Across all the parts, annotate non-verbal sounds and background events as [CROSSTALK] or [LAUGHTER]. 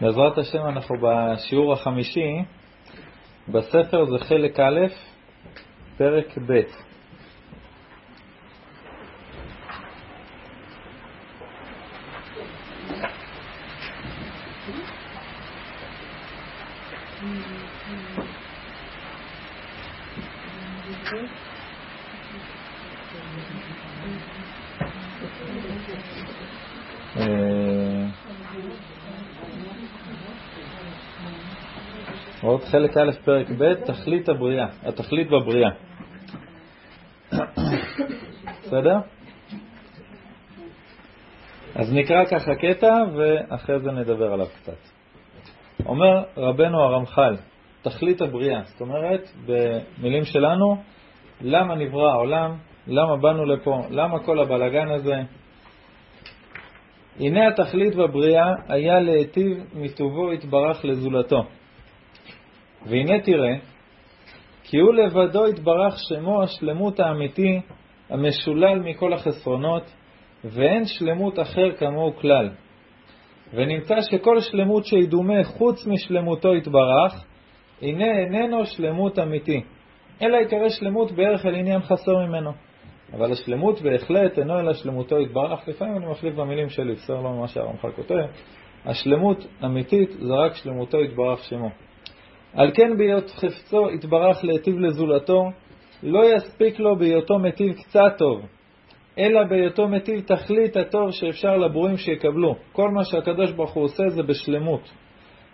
בעזרת השם אנחנו בשיעור החמישי, בספר זה חלק א', פרק ב'. עוד חלק א', פרק ב', תכלית הבריאה, התכלית בבריאה. בסדר? אז נקרא ככה קטע ואחרי זה נדבר עליו קצת. אומר רבנו הרמח"ל, תכלית הבריאה, זאת אומרת, במילים שלנו, למה נברא העולם, למה באנו לפה, למה כל הבלגן הזה. הנה התכלית בבריאה היה להיטיב מטובו יתברך לזולתו. והנה תראה, כי הוא לבדו יתברך שמו השלמות האמיתי, המשולל מכל החסרונות, ואין שלמות אחר כמוהו כלל. ונמצא שכל שלמות שידומה חוץ משלמותו יתברך, הנה איננו שלמות אמיתי, אלא יקרא שלמות בערך על עניין חסר ממנו. אבל השלמות בהחלט אינו אלא שלמותו יתברך, לפעמים אני מחליף במילים שלי, בסדר לא מה שהרמח"ל כותב, השלמות אמיתית זה רק שלמותו יתברך שמו. על כן בהיות חפצו יתברך להיטיב לזולתו, לא יספיק לו בהיותו מטיב קצת טוב, אלא בהיותו מטיב תכלית הטוב שאפשר לברואים שיקבלו. כל מה שהקדוש ברוך הוא עושה זה בשלמות.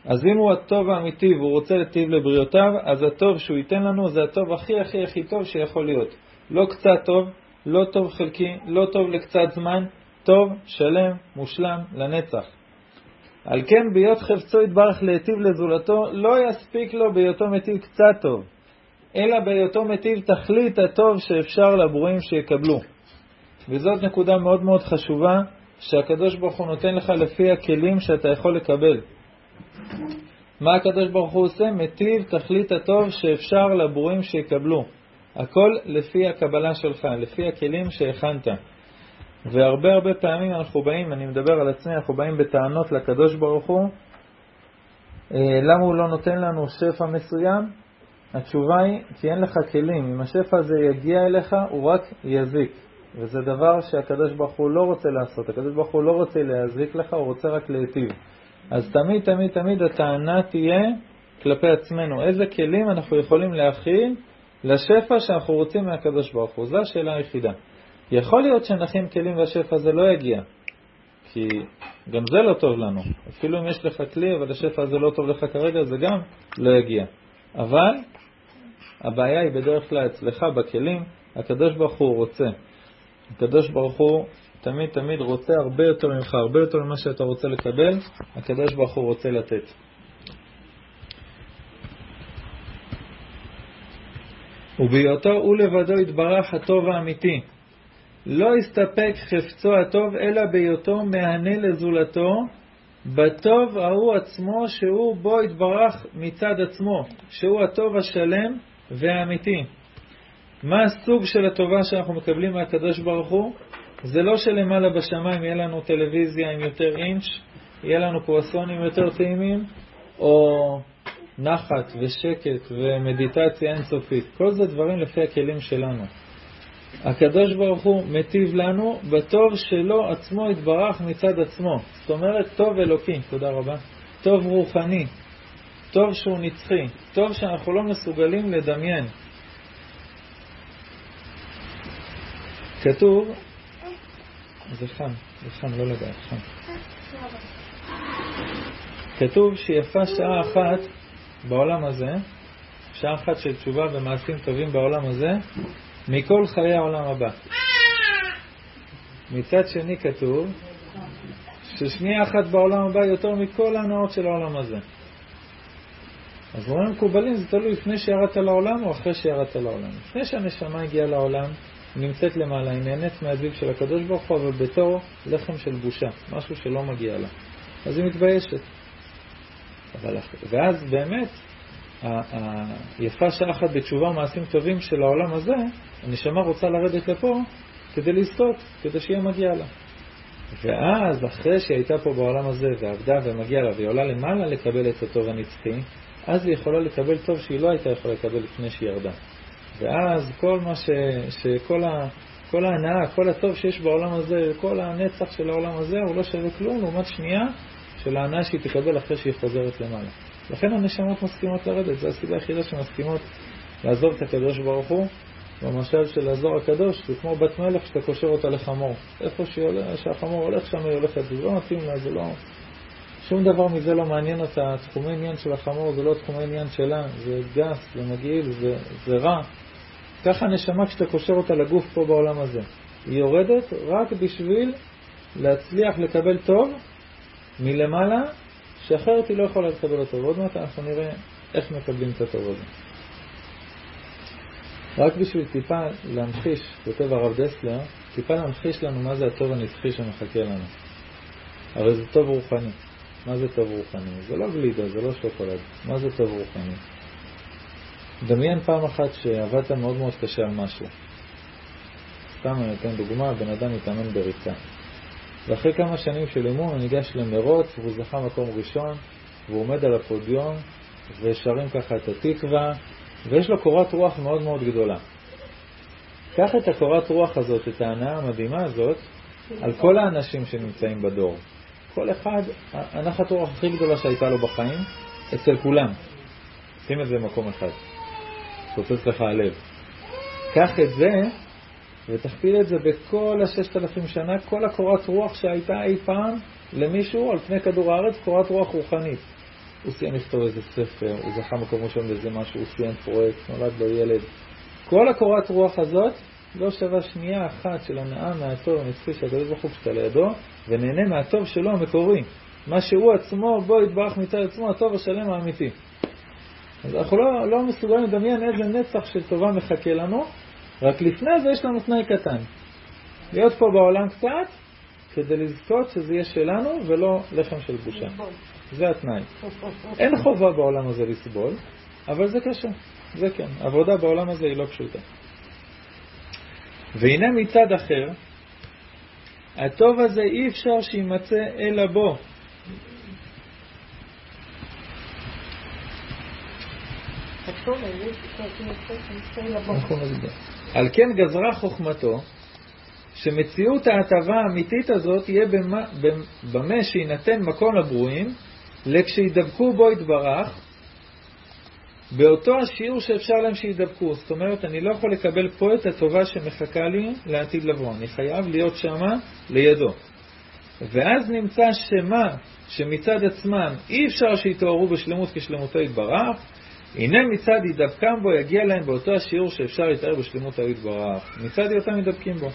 אז אם הוא הטוב האמיתי והוא רוצה להיטיב לבריאותיו, אז הטוב שהוא ייתן לנו זה הטוב הכי הכי הכי טוב שיכול להיות. לא קצת טוב, לא טוב חלקי, לא טוב לקצת זמן, טוב, שלם, מושלם, לנצח. על כן בהיות חפצו יתברך להיטיב לזולתו, לא יספיק לו בהיותו מטיב קצת טוב, אלא בהיותו מטיב תכלית הטוב שאפשר לברואים שיקבלו. וזאת נקודה מאוד מאוד חשובה, שהקדוש ברוך הוא נותן לך לפי הכלים שאתה יכול לקבל. מה הקדוש ברוך הוא עושה? מטיב תכלית הטוב שאפשר לברואים שיקבלו. הכל לפי הקבלה שלך, לפי הכלים שהכנת. והרבה הרבה פעמים אנחנו באים, אני מדבר על עצמי, אנחנו באים בטענות לקדוש ברוך הוא, אה, למה הוא לא נותן לנו שפע מסוים? התשובה היא, כי אין לך כלים. אם השפע הזה יגיע אליך, הוא רק יזיק. וזה דבר שהקדוש ברוך הוא לא רוצה לעשות. הקדוש ברוך הוא לא רוצה להזיק לך, הוא רוצה רק להיטיב. אז תמיד, תמיד, תמיד הטענה תהיה כלפי עצמנו. איזה כלים אנחנו יכולים להכיל לשפע שאנחנו רוצים מהקדוש ברוך הוא? זו השאלה היחידה. יכול להיות שנכין כלים והשפע הזה לא יגיע, כי גם זה לא טוב לנו. אפילו אם יש לך כלי, אבל השפע הזה לא טוב לך כרגע, זה גם לא יגיע. אבל הבעיה היא בדרך כלל אצלך בכלים, הקדוש ברוך הוא רוצה. הקדוש ברוך הוא תמיד תמיד רוצה הרבה יותר ממך, הרבה יותר ממה שאתה רוצה לקבל, הקדוש ברוך הוא רוצה לתת. ובהיותו הוא לבדו יתברך הטוב האמיתי, לא הסתפק חפצו הטוב, אלא בהיותו מהנה לזולתו, בטוב ההוא עצמו, שהוא בו יתברך מצד עצמו, שהוא הטוב השלם והאמיתי. מה הסוג של הטובה שאנחנו מקבלים מהקדוש ברוך הוא? זה לא שלמעלה בשמיים יהיה לנו טלוויזיה עם יותר אינץ', יהיה לנו קרואסונים יותר טעימים, או נחת ושקט ומדיטציה אינסופית. כל זה דברים לפי הכלים שלנו. הקדוש ברוך הוא מטיב לנו בטוב שלו עצמו יתברך מצד עצמו. זאת אומרת, טוב אלוקי, תודה רבה, טוב רוחני, טוב שהוא נצחי, טוב שאנחנו לא מסוגלים לדמיין. כתוב, זה חם, זה חם, לא לגעת, חם. כתוב שיפה שעה אחת בעולם הזה, שעה אחת של תשובה ומעשים טובים בעולם הזה, מכל חיי העולם הבא. מצד שני כתוב ששנייה אחת בעולם הבא יותר מכל ההנאות של העולם הזה. אז אומרים מקובלים, זה תלוי לפני שירדת לעולם או אחרי שירדת לעולם. לפני שהנשמה הגיעה לעולם, היא נמצאת למעלה, היא נהנית מהזיו של הקדוש ברוך הוא, אבל בתור לחם של בושה, משהו שלא מגיע לה. אז היא מתביישת. אבל, ואז באמת, היפה שעה אחת בתשובה מעשים טובים של העולם הזה, הנשמה רוצה לרדת לפה כדי לזכות, כדי שיהיה מגיע לה. ואז, אחרי שהיא הייתה פה בעולם הזה ועבדה ומגיעה לה והיא עולה למעלה לקבל את הטוב הנצחי, אז היא יכולה לקבל טוב שהיא לא הייתה יכולה לקבל לפני שהיא ירדה. ואז כל מה ש... שכל ה... כל ההנאה, כל הטוב שיש בעולם הזה, כל הנצח של העולם הזה, הוא לא שווה כלום לעומת שנייה של ההנאה שהיא תקבל אחרי שהיא חוזרת למעלה. לכן הנשמות מסכימות לרדת, זו הסיבה היחידה שמסכימות לעזוב את הקדוש ברוך הוא. במשל של לעזור הקדוש, זה כמו בת מלך שאתה קושר אותה לחמור. איפה שהחמור הולך שם היא הולכת, זה לא מתאים לה, זה לא... שום דבר מזה לא מעניין אותה, תחומי עניין של החמור זה לא תחומי עניין שלה, זה גס, זה מגעיל, זה, זה רע. ככה הנשמה כשאתה קושר אותה לגוף פה בעולם הזה. היא יורדת רק בשביל להצליח לקבל טוב מלמעלה, שאחרת היא לא יכולה לקבל אותו. ועוד מעט אנחנו נראה איך מקבלים את הטוב הזה. רק בשביל טיפה להמחיש, כותב הרב דסלר, טיפה להמחיש לנו מה זה הטוב הנצחי שמחכה לנו. הרי זה טוב רוחני. מה זה טוב רוחני? זה לא גלידה, זה לא שוקולד. מה זה טוב רוחני? דמיין פעם אחת שעבדת מאוד מאוד קשה על משהו. סתם אני אתן דוגמה, בן אדם מתאמן בריצה. ואחרי כמה שנים של אימון הוא ניגש למרוץ והוא זכה מקום ראשון והוא עומד על הפודיום ושרים ככה את התקווה ויש לו קורת רוח מאוד מאוד גדולה. קח את הקורת רוח הזאת, את ההנאה המדהימה הזאת, על כל האנשים שנמצאים בדור. כל אחד, הנחת רוח הכי גדולה שהייתה לו בחיים, אצל כולם. שים את זה במקום אחד. פוצץ לך הלב. קח את זה ותכפיל את זה בכל הששת אלפים שנה, כל הקורת רוח שהייתה אי פעם למישהו על פני כדור הארץ, קורת רוח רוחנית. הוא סיים לכתוב איזה ספר, הוא זכה מקום ראשון באיזה משהו, הוא סיים פרויקט, נולד לו ילד. כל הקורת רוח הזאת לא שווה שנייה אחת של הנאה מהטוב הנצחי של הקדוש ברוך הוא כשאתה לידו, ונהנה מהטוב שלו המקורי. מה שהוא עצמו, בו יתברך מצד עצמו, הטוב השלם האמיתי. אז אנחנו לא, לא מסוגלים לדמיין איזה נצח של טובה מחכה לנו, רק לפני זה יש לנו תנאי קטן. להיות פה בעולם קצת, כדי לזכות שזה יהיה שלנו ולא לחם של בושה. זה התנאי. אין חובה בעולם הזה לסבול, אבל זה קשה. זה כן. עבודה בעולם הזה היא לא פשוטה. והנה מצד אחר, הטוב הזה אי אפשר שימצא אלא בו. על כן גזרה חוכמתו שמציאות ההטבה האמיתית הזאת יהיה במה שיינתן מקום לברואים, לכשידבקו בו יתברך, באותו השיעור שאפשר להם שידבקו. זאת אומרת, אני לא יכול לקבל פה את הטובה שמחכה לי לעתיד לבוא. אני חייב להיות שמה לידו. ואז נמצא שמה שמצד עצמם אי אפשר שיתוארו בשלמות כשלמותו יתברך, הנה מצד הידבקם בו יגיע להם באותו השיעור שאפשר להתאר בשלמות היתברך. מצד היותם מדבקים בו.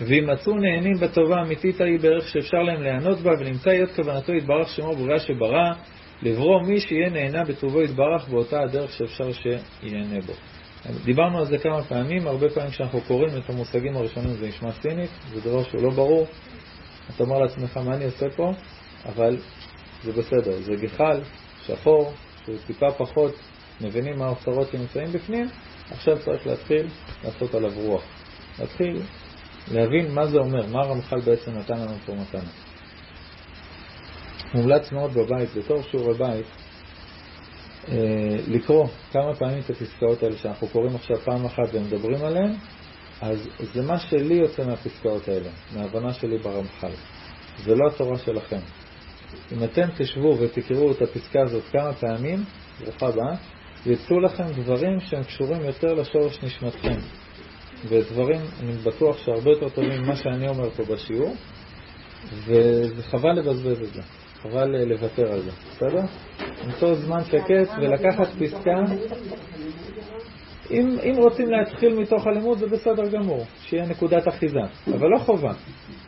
ואם מצאו נהנים בטובה האמיתית ההיא בערך שאפשר להם ליהנות בה, ונמצא להיות כוונתו יתברך שמו בריאה שברא, לברוא מי שיהיה נהנה בטובו יתברך באותה הדרך שאפשר שיהנה בו. דיברנו על זה כמה פעמים, הרבה פעמים כשאנחנו קוראים את המושגים הראשונים זה נשמע סינית, זה דבר שהוא לא ברור. אתה אומר לעצמך מה אני עושה פה, אבל זה בסדר, זה גחל, שחור, שהוא טיפה פחות מבינים מה האוצרות שנמצאים בפנים, עכשיו צריך להתחיל לעשות עליו רוח. להתחיל להבין מה זה אומר, מה הרמח"ל בעצם נתן לנו פה מתנה. מומלץ מאוד בבית, בתור שיעורי בית, אה, לקרוא כמה פעמים את הפסקאות האלה שאנחנו קוראים עכשיו פעם אחת ומדברים עליהן, אז זה מה שלי יוצא מהפסקאות האלה, מההבנה שלי ברמח"ל. זה לא התורה שלכם. אם אתם תשבו ותקראו את הפסקה הזאת כמה פעמים, ברוכה הבאה, יצאו לכם דברים שהם קשורים יותר לשורש נשמתכם. ודברים, אני בטוח שהרבה יותר טובים ממה שאני אומר פה בשיעור, וחבל לבזבז את זה, חבל לוותר על זה, בסדר? למצוא זמן שקט ולקחת פסקה. אם, אם רוצים להתחיל מתוך הלימוד זה בסדר גמור, שיהיה נקודת אחיזה, אבל לא חובה,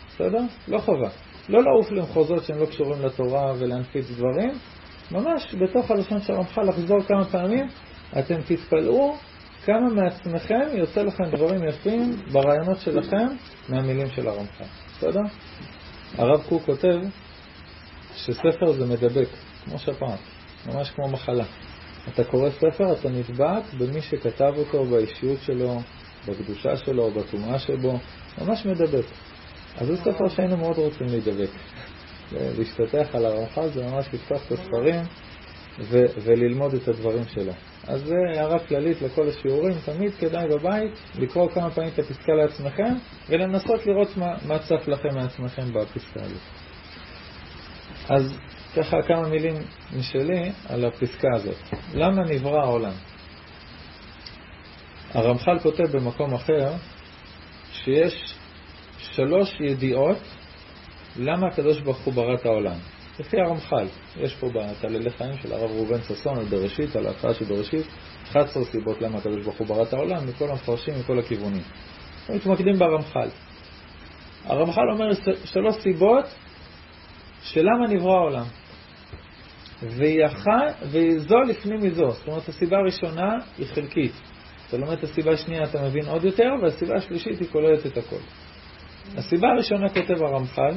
בסדר? לא חובה. לא לעוף למחוזות שהם לא קשורים לתורה ולהנפיץ דברים, ממש בתוך הלשון של הרמח"ל לחזור כמה פעמים, אתם תתפלאו כמה מעצמכם יוצא לכם דברים יפים ברעיונות שלכם מהמילים של הרמח"ל. בסדר? הרב קוק כותב שספר זה מדבק, כמו שפעת, ממש כמו מחלה. אתה קורא ספר, אתה נדבק במי שכתב אותו, באישיות שלו, בקדושה שלו, בטומאה שבו, ממש מדבק. אז זה ספר שהיינו מאוד רוצים להידבק. להשתתח על הרמח"ל זה ממש לפתוח את הספרים ו- וללמוד את הדברים שלו. אז זה הערה כללית לכל השיעורים, תמיד כדאי בבית לקרוא כמה פעמים את הפסקה לעצמכם ולנסות לראות מה, מה צף לכם מעצמכם בפסקה הזאת. אז ככה כמה מילים משלי על הפסקה הזאת. למה נברא העולם? הרמח"ל כותב במקום אחר שיש שלוש ידיעות למה הקדוש ברוך הוא ברא את העולם. לפי הרמח"ל, יש פה בתעללי חיים של הרב ראובן ששון על בראשית, על ההתחלה של בראשית, 11 סיבות למה הקדוש ברוך הוא ברא את העולם, מכל המפרשים, מכל הכיוונים. אנחנו מתמקדים ברמח"ל. הרמח"ל אומר שלוש סיבות של למה נברא העולם. וזו לפנים מזו. זאת אומרת, הסיבה הראשונה היא חלקית. אתה לומד את הסיבה השנייה, אתה מבין עוד יותר, והסיבה השלישית היא כוללת את הכל. הסיבה הראשונה כותב הרמח"ל,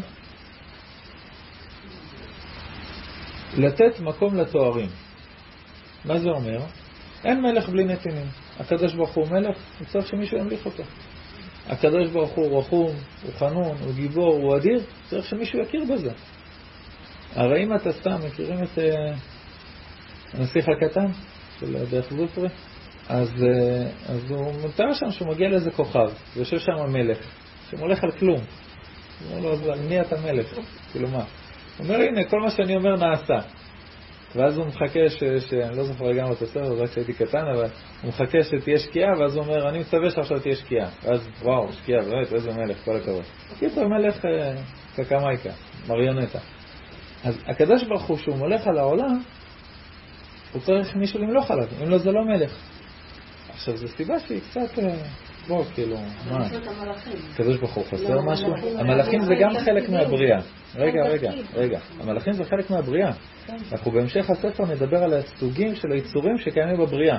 לתת מקום לתוארים. מה זה אומר? אין מלך בלי נתינים. הקדוש ברוך הוא מלך, הוא צריך שמישהו ימליך אותו. הקדוש ברוך הוא רחום, הוא חנון, הוא גיבור, הוא אדיר, צריך שמישהו יכיר בזה. הרי אם אתה סתם מכירים את uh, הנסיך הקטן של דרך זופרי, אז, uh, אז הוא מתאר שם שהוא מגיע לאיזה כוכב, ויושב שם המלך, שמולך על כלום. הוא אומר לו, על מי אתה מלך? כאילו מה? הוא אומר, הנה, כל מה שאני אומר נעשה. ואז הוא מחכה, ש, ש... אני לא זוכר לגמרי את הסרט, רק כשהייתי קטן, אבל הוא מחכה שתהיה שקיעה, ואז הוא אומר, אני מצווה שעכשיו תהיה שקיעה. ואז, וואו, שקיעה, באמת, איזה מלך, כל הכבוד. קיצור, מלך אה, קקמייקה, מריונטה. אז הקדוש ברוך הוא, שהוא מולך על העולם, הוא צריך מישהו למלוך עליו, אם לא זה לא מלך. עכשיו, זו סיבה שהיא קצת... בוא, כאילו, מה? הקדוש ברוך הוא חסר לא, משהו? המלאכים זה גם חלק מהבריאה. רגע, רגע, רגע. המלאכים זה חלק מהבריאה. כן. אנחנו בהמשך הספר נדבר על הסוגים של היצורים שקיימים בבריאה.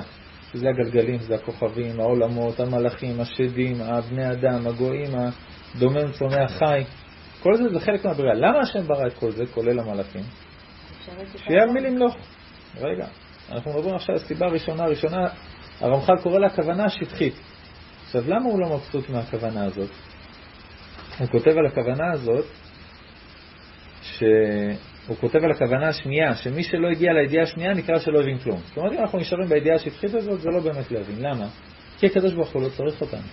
שזה הגלגלים, זה הכוכבים, העולמות, המלאכים, השדים, הבני אדם, הגויים, הדומם, צומח, חי. כל זה זה חלק מהבריאה. למה השם ברא את כל זה, כולל המלאכים? שיהיה מי למלוך. רגע, אנחנו מדברים עכשיו על סיבה ראשונה. ראשונה, הרמח"ל קורא לה כוונה שטחית. עכשיו, למה הוא לא מבסוט מהכוונה הזאת? הוא כותב על הכוונה הזאת, שהוא כותב על הכוונה השנייה, שמי שלא הגיע לידיעה השנייה נקרא שלא הבין כלום. זאת אומרת, אם אנחנו נשארים בידיעה השטחית הזאת, זה לא באמת להבין. למה? כי הקדוש ברוך הוא לא צריך אותנו.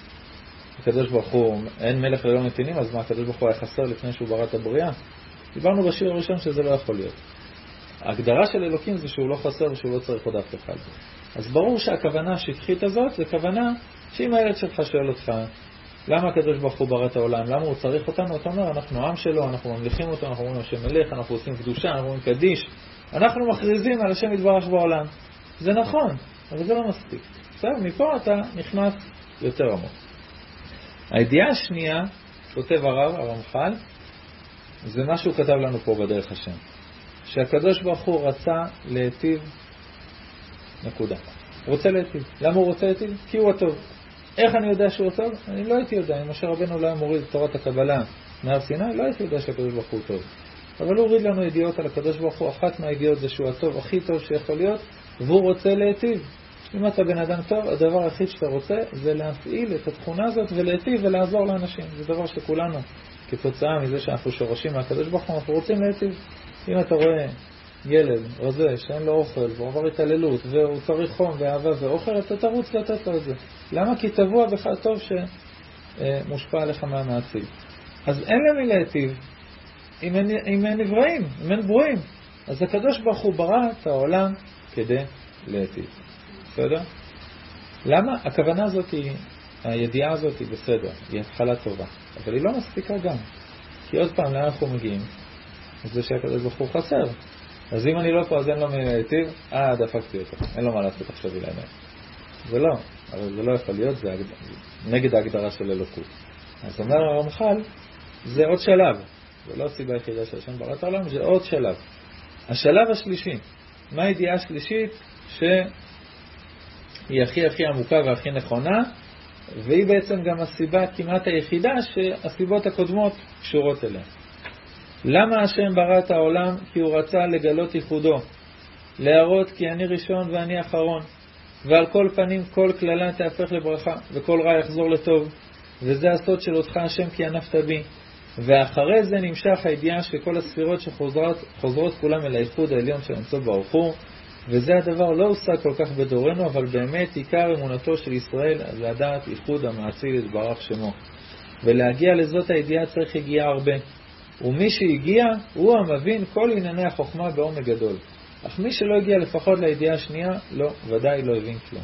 הקדוש ברוך הוא, אין מלך ללא נתינים, אז מה, הקדוש ברוך הוא היה חסר לפני שהוא ברא את הבריאה? דיברנו בשיר הראשון שזה לא יכול להיות. ההגדרה של אלוקים זה שהוא לא חסר ושהוא לא צריך עוד אף אחד. אז ברור שהכוונה השטחית הזאת זה כוונה שאם הילד שלך שואל אותך, למה הקדוש ברוך הוא ברא את העולם? למה הוא צריך אותנו? אתה אומר, אנחנו עם שלו, אנחנו ממליכים אותו, אנחנו אומרים השם מלך, אנחנו עושים קדושה, אנחנו אומרים קדיש. אנחנו מכריזים על השם יתברך בעולם. זה נכון, אבל זה לא מספיק. בסדר? מפה אתה נכנס יותר עמוק. הידיעה השנייה, כותב הרב, הרמח"ל, זה מה שהוא כתב לנו פה בדרך השם. שהקדוש ברוך הוא רצה להיטיב, נקודה. רוצה להיטיב. למה הוא רוצה להיטיב? כי הוא הטוב. איך אני יודע שהוא טוב? אני לא הייתי יודע. אם משה רבנו לא היה מוריד תורת הקבלה מהר סיני, לא הייתי יודע שהקדוש ברוך הוא טוב. אבל הוא הוריד לנו ידיעות על הקדוש ברוך הוא, אחת מהידיעות זה שהוא הטוב הכי טוב שיכול להיות, והוא רוצה להיטיב. אם אתה בן אדם טוב, הדבר היחיד שאתה רוצה זה להפעיל את התכונה הזאת ולהיטיב ולעזור לאנשים. זה דבר שכולנו, כתוצאה מזה שאנחנו שורשים מהקדוש ברוך הוא, אנחנו רוצים להיטיב. אם אתה רואה ילד רזה שאין לו אוכל והוא עבר התעללות והוא צריך חום ואהבה ואוכל, אתה תרוץ לתת לו את זה. למה? כי טבוע בך טוב שמושפע עליך מהמעציב. אז אין למי להיטיב אם אם אין נבראים, אם אין ברואים. אז הקדוש ברוך הוא ברא את העולם כדי להיטיב. בסדר? למה? הכוונה הזאת היא, הידיעה הזאת היא בסדר, היא התחלה טובה, אבל היא לא מספיקה גם. כי עוד פעם, לאן אנחנו מגיעים? זה שהקדוש ברוך הוא חסר. אז אם אני לא פה אז אין לו מי להיטיב, אה, דפקתי אותו, אין לו מה לעשות עכשיו אל האמת. זה לא, אבל זה לא יכול להיות, זה נגד ההגדרה של אלוקות. אז אומר הרמח"ל, זה עוד שלב, זה לא הסיבה היחידה של השם בראת העולם, זה עוד שלב. השלב השלישי, מה הידיעה השלישית שהיא הכי הכי עמוקה והכי נכונה, והיא בעצם גם הסיבה כמעט היחידה שהסיבות הקודמות קשורות אליה. למה השם ברא את העולם? כי הוא רצה לגלות ייחודו, להראות כי אני ראשון ואני אחרון, ועל כל פנים כל קללה תהפך לברכה, וכל רע יחזור לטוב, וזה הסוד של אותך השם כי ענפת בי, ואחרי זה נמשך הידיעה שכל הספירות שחוזרות כולם אל האיחוד העליון של אינסוף ברוך הוא, וזה הדבר לא הושג כל כך בדורנו, אבל באמת עיקר אמונתו של ישראל לדעת איחוד המעציל יתברך שמו. ולהגיע לזאת הידיעה צריך הגיעה הרבה. ומי שהגיע הוא המבין כל ענייני החוכמה בעומק גדול. אך מי שלא הגיע לפחות לידיעה השנייה, לא, ודאי לא הבין כלום.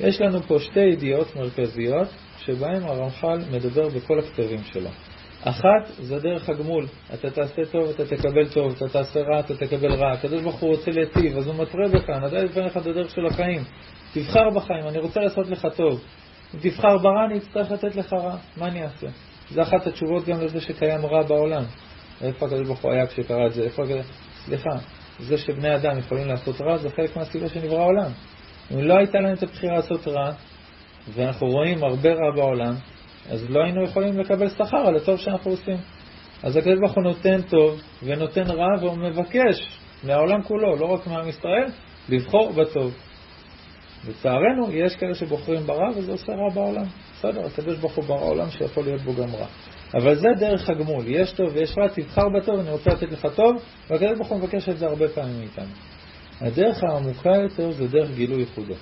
יש לנו פה שתי ידיעות מרכזיות שבהן הרמח"ל מדבר בכל הכתבים שלו. אחת זה דרך הגמול, אתה תעשה טוב, אתה תקבל טוב, אתה תעשה רע, אתה תקבל רע. הקדוש ברוך הוא רוצה להיטיב, אז הוא מתרה בך, נדע לך את הדרך של החיים. תבחר בחיים, אני רוצה לעשות לך טוב. אם תבחר ברע, אני אצטרך לתת לך רע, מה אני אעשה? זה אחת התשובות גם לזה שקיים רע בעולם. איפה הקדוש ברוך הוא היה כשקרא את זה? איפה. סליחה, זה שבני אדם יכולים לעשות רע זה חלק מהסיבה שנברא העולם. אם לא הייתה לנו את הבחירה לעשות רע, ואנחנו רואים הרבה רע בעולם, אז לא היינו יכולים לקבל שכר על הטוב שאנחנו עושים. אז הקדוש ברוך הוא נותן טוב ונותן רע והוא מבקש מהעולם כולו, לא רק מעם ישראל, לבחור בטוב. לצערנו, יש כאלה שבוחרים ברע וזה עושה רע בעולם. בסדר, הקדוש ברוך הוא ברא עולם שיכול להיות בו גם רע. אבל זה דרך הגמול, יש טוב ויש רע, תבחר בטוב, אני רוצה לתת לך טוב, והקדוש ברוך הוא מבקש את זה הרבה פעמים מאיתנו. הדרך העמוקה יותר זה דרך גילוי ייחודו.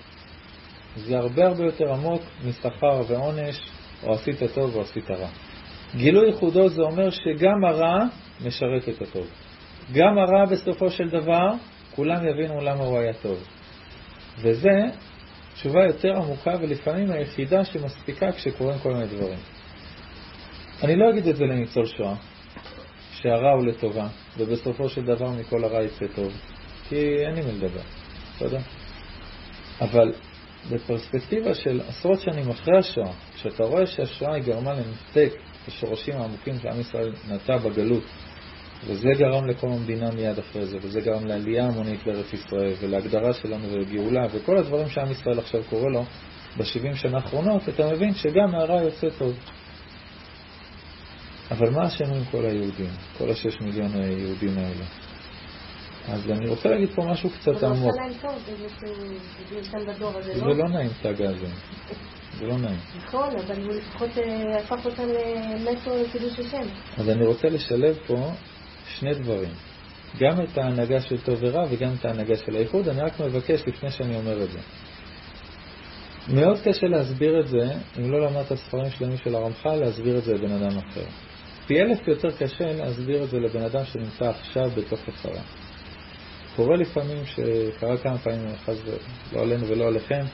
זה הרבה הרבה יותר עמוק משכר ועונש, או עשית טוב או עשית רע. גילוי ייחודו זה אומר שגם הרע משרת את הטוב. גם הרע בסופו של דבר, כולם יבינו למה הוא היה טוב. וזה תשובה יותר עמוקה ולפעמים היחידה שמספיקה כשקורים כל מיני דברים. אני לא אגיד את זה לניצול שואה, שהרע הוא לטובה, ובסופו של דבר מכל הרע יצא טוב, כי אין לי מי לדבר, יודע? אבל בפרספקטיבה של עשרות שנים אחרי השואה, כשאתה רואה שהשואה היא גרמה לנתק השורשים העמוקים שעם ישראל נטע בגלות, וזה גרם לקום המדינה מיד אחרי זה, וזה גרם לעלייה המונית לארץ ישראל, ולהגדרה שלנו ולגאולה, וכל הדברים שעם ישראל עכשיו קורא לו ב-70 שנה האחרונות, אתה מבין שגם מהרע יוצא טוב. אבל מה אשמים כל היהודים, כל השש מיליון היהודים האלה? אז אני רוצה להגיד פה משהו קצת עמוק. זה לא, לא נעים סאגה הזה. זה לא נעים. נכון, אבל הוא לפחות אה, הפך אותם למטרו לקידוש השם. אז אני רוצה לשלב פה שני דברים. גם את ההנהגה של טוב ורע וגם את ההנהגה של האיחוד. אני רק מבקש לפני שאני אומר את זה. מאוד קשה להסביר את זה, אם לא למדת ספרים שלמים של הרמח"ל, להסביר את זה לבן אדם אחר. פי אלף יותר קשה להסביר את זה לבן אדם שנמצא עכשיו בתוך הצרה. קורה לפעמים, שקרה כמה פעמים, חס לא עלינו ולא עליכם,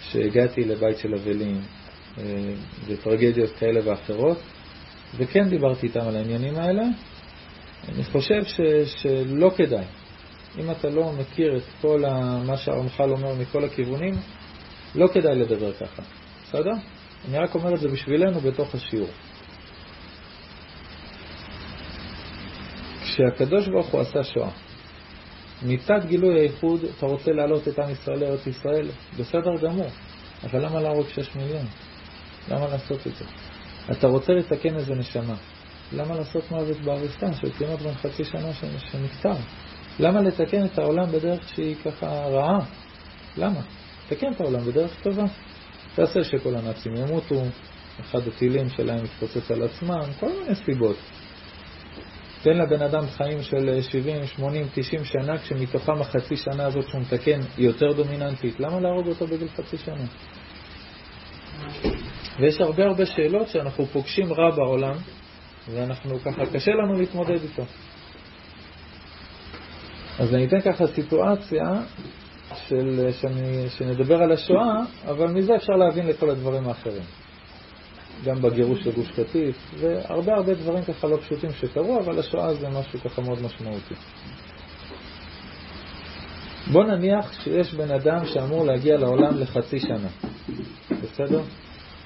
שהגעתי לבית של אבלים וטרגדיות אה, כאלה ואחרות, וכן דיברתי איתם על העניינים האלה. אני חושב ש, שלא כדאי. אם אתה לא מכיר את כל ה, מה שהרמח"ל אומר מכל הכיוונים, לא כדאי לדבר ככה. בסדר? אני רק אומר את זה בשבילנו בתוך השיעור. כשהקדוש ברוך הוא עשה שואה, מצד גילוי הייחוד אתה רוצה להעלות את עם ישראל לארץ ישראל, בסדר גמור, אבל למה להרוג שש מיליון? למה לעשות את זה? אתה רוצה לתקן איזה נשמה, למה לעשות מוות באריסטן של תינוק בן חצי שנה שנפטר? למה לתקן את העולם בדרך שהיא ככה רעה? למה? תקן את העולם בדרך טובה. תעשה שכל הנאצים ימותו, אחד הטילים שלהם יתפוצץ על עצמם, כל מיני סיבות. תן לבן אדם חיים של 70, 80, 90 שנה, כשמתוכם החצי שנה הזאת שהוא מתקן היא יותר דומיננטית. למה להרוג אותו בגיל חצי שנה? ויש הרבה הרבה שאלות שאנחנו פוגשים רע בעולם, ואנחנו ככה, קשה לנו להתמודד איתו. אז אני אתן ככה סיטואציה של, שאני, שנדבר על השואה, אבל מזה אפשר להבין לכל הדברים האחרים. גם בגירוש לגוש קטיף, והרבה הרבה דברים ככה לא פשוטים שקרו, אבל השואה זה משהו ככה מאוד משמעותי. בוא נניח שיש בן אדם שאמור להגיע לעולם לחצי שנה, בסדר?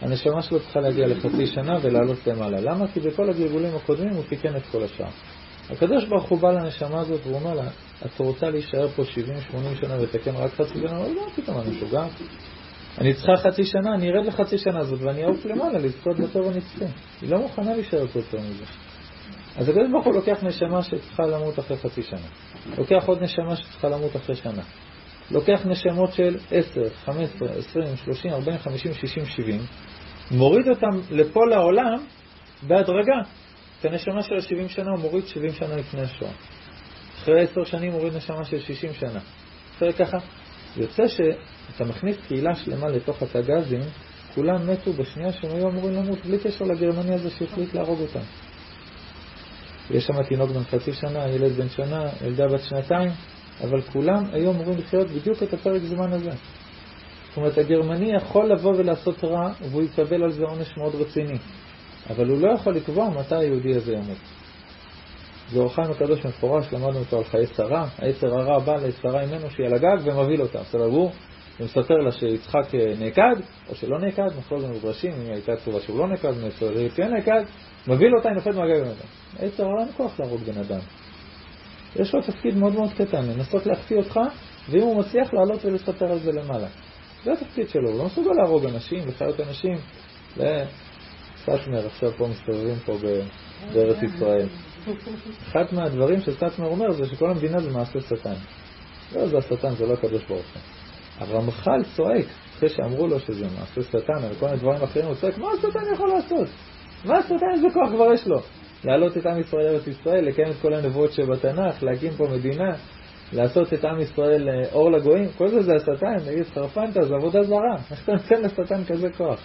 הנשמה שלו צריכה להגיע לחצי שנה ולעלות למעלה. למה? כי בכל הגלגולים הקודמים הוא תיקן את כל השאר. הקדוש ברוך הוא בא לנשמה הזאת והוא אומר לה, את רוצה להישאר פה 70-80 שנה ותקן רק חצי שנה? לא, לא, פתאום אני משוגעת. אני צריכה חצי שנה, אני ארד לחצי שנה הזאת ואני אעוף למעלה לזכות בטוב הנצחי. היא לא מוכנה להישאר פה יותר מזה. אז הקדוש ברוך הוא לוקח נשמה שצריכה למות אחרי חצי שנה. לוקח עוד נשמה שצריכה למות אחרי שנה. לוקח נשמות של 10, 15, 20, 30, 40, 50, 60, 70, מוריד אותם לפה לעולם בהדרגה. את הנשמה של ה-70 שנה הוא מוריד 70 שנה לפני השואה. אחרי 10 שנים מוריד נשמה של 60 שנה. אחרי ככה, יוצא שאתה מכניס קהילה שלמה לתוך התא גזים, כולם מתו בשנייה שהם היו אמורים למות, בלי קשר לגרמני הזה שהחליט להרוג אותם. יש שם תינוק בן חצי שנה, ילד בן שנה, ילדה בת שנתיים, אבל כולם היו אמורים לחיות בדיוק את הפרק זמן הזה. זאת אומרת, הגרמני יכול לבוא ולעשות רע, והוא יקבל על זה עונש מאוד רציני. אבל הוא לא יכול לקבוע מתי היהודי הזה ימות. זה אורחיים הקדוש מפורש, למדנו אותו על חיי שרה, היצר הרע בא לשרה ממנו שהיא על הגג ומבהיל אותה. בסדר, הוא מספר לה שיצחק נעקד, או שלא נעקד, נכון זה מדרשים, אם הייתה תשובה שהוא לא נעקד, היא כן נעקד, מבהיל אותה, היא נופלת מהגג אדם. היצר הרע אין כוח להרוג בן אדם. יש לו תפקיד מאוד מאוד קטן, לנסות להחטיא אותך, ואם הוא מצליח לעלות ולספר על זה למעלה. זה התפקיד שלו, הוא לא מסוגל להרוג אנשים, לחיות אנשים. סטמר עכשיו פה מסתובבים פה בארץ ישראל. אחד מהדברים שסטמר אומר זה שכל המדינה זה מעשה שטן. לא, זה השטן, זה לא הקדוש ברוך הוא. הרמח"ל צועק, אחרי שאמרו לו שזה מעשה שטן, וכל מיני דברים אחרים, הוא צועק, מה השטן יכול לעשות? מה השטן, איזה כוח כבר יש לו? להעלות את עם ישראל לארץ ישראל, לקיים את כל הנבואות שבתנ"ך, להקים פה מדינה, לעשות את עם ישראל אה, אור לגויים, כל זה זה השטן, נגיד חרפנת, זה עבודה זרה, [LAUGHS] איך אתה נותן לשטן כזה כוח?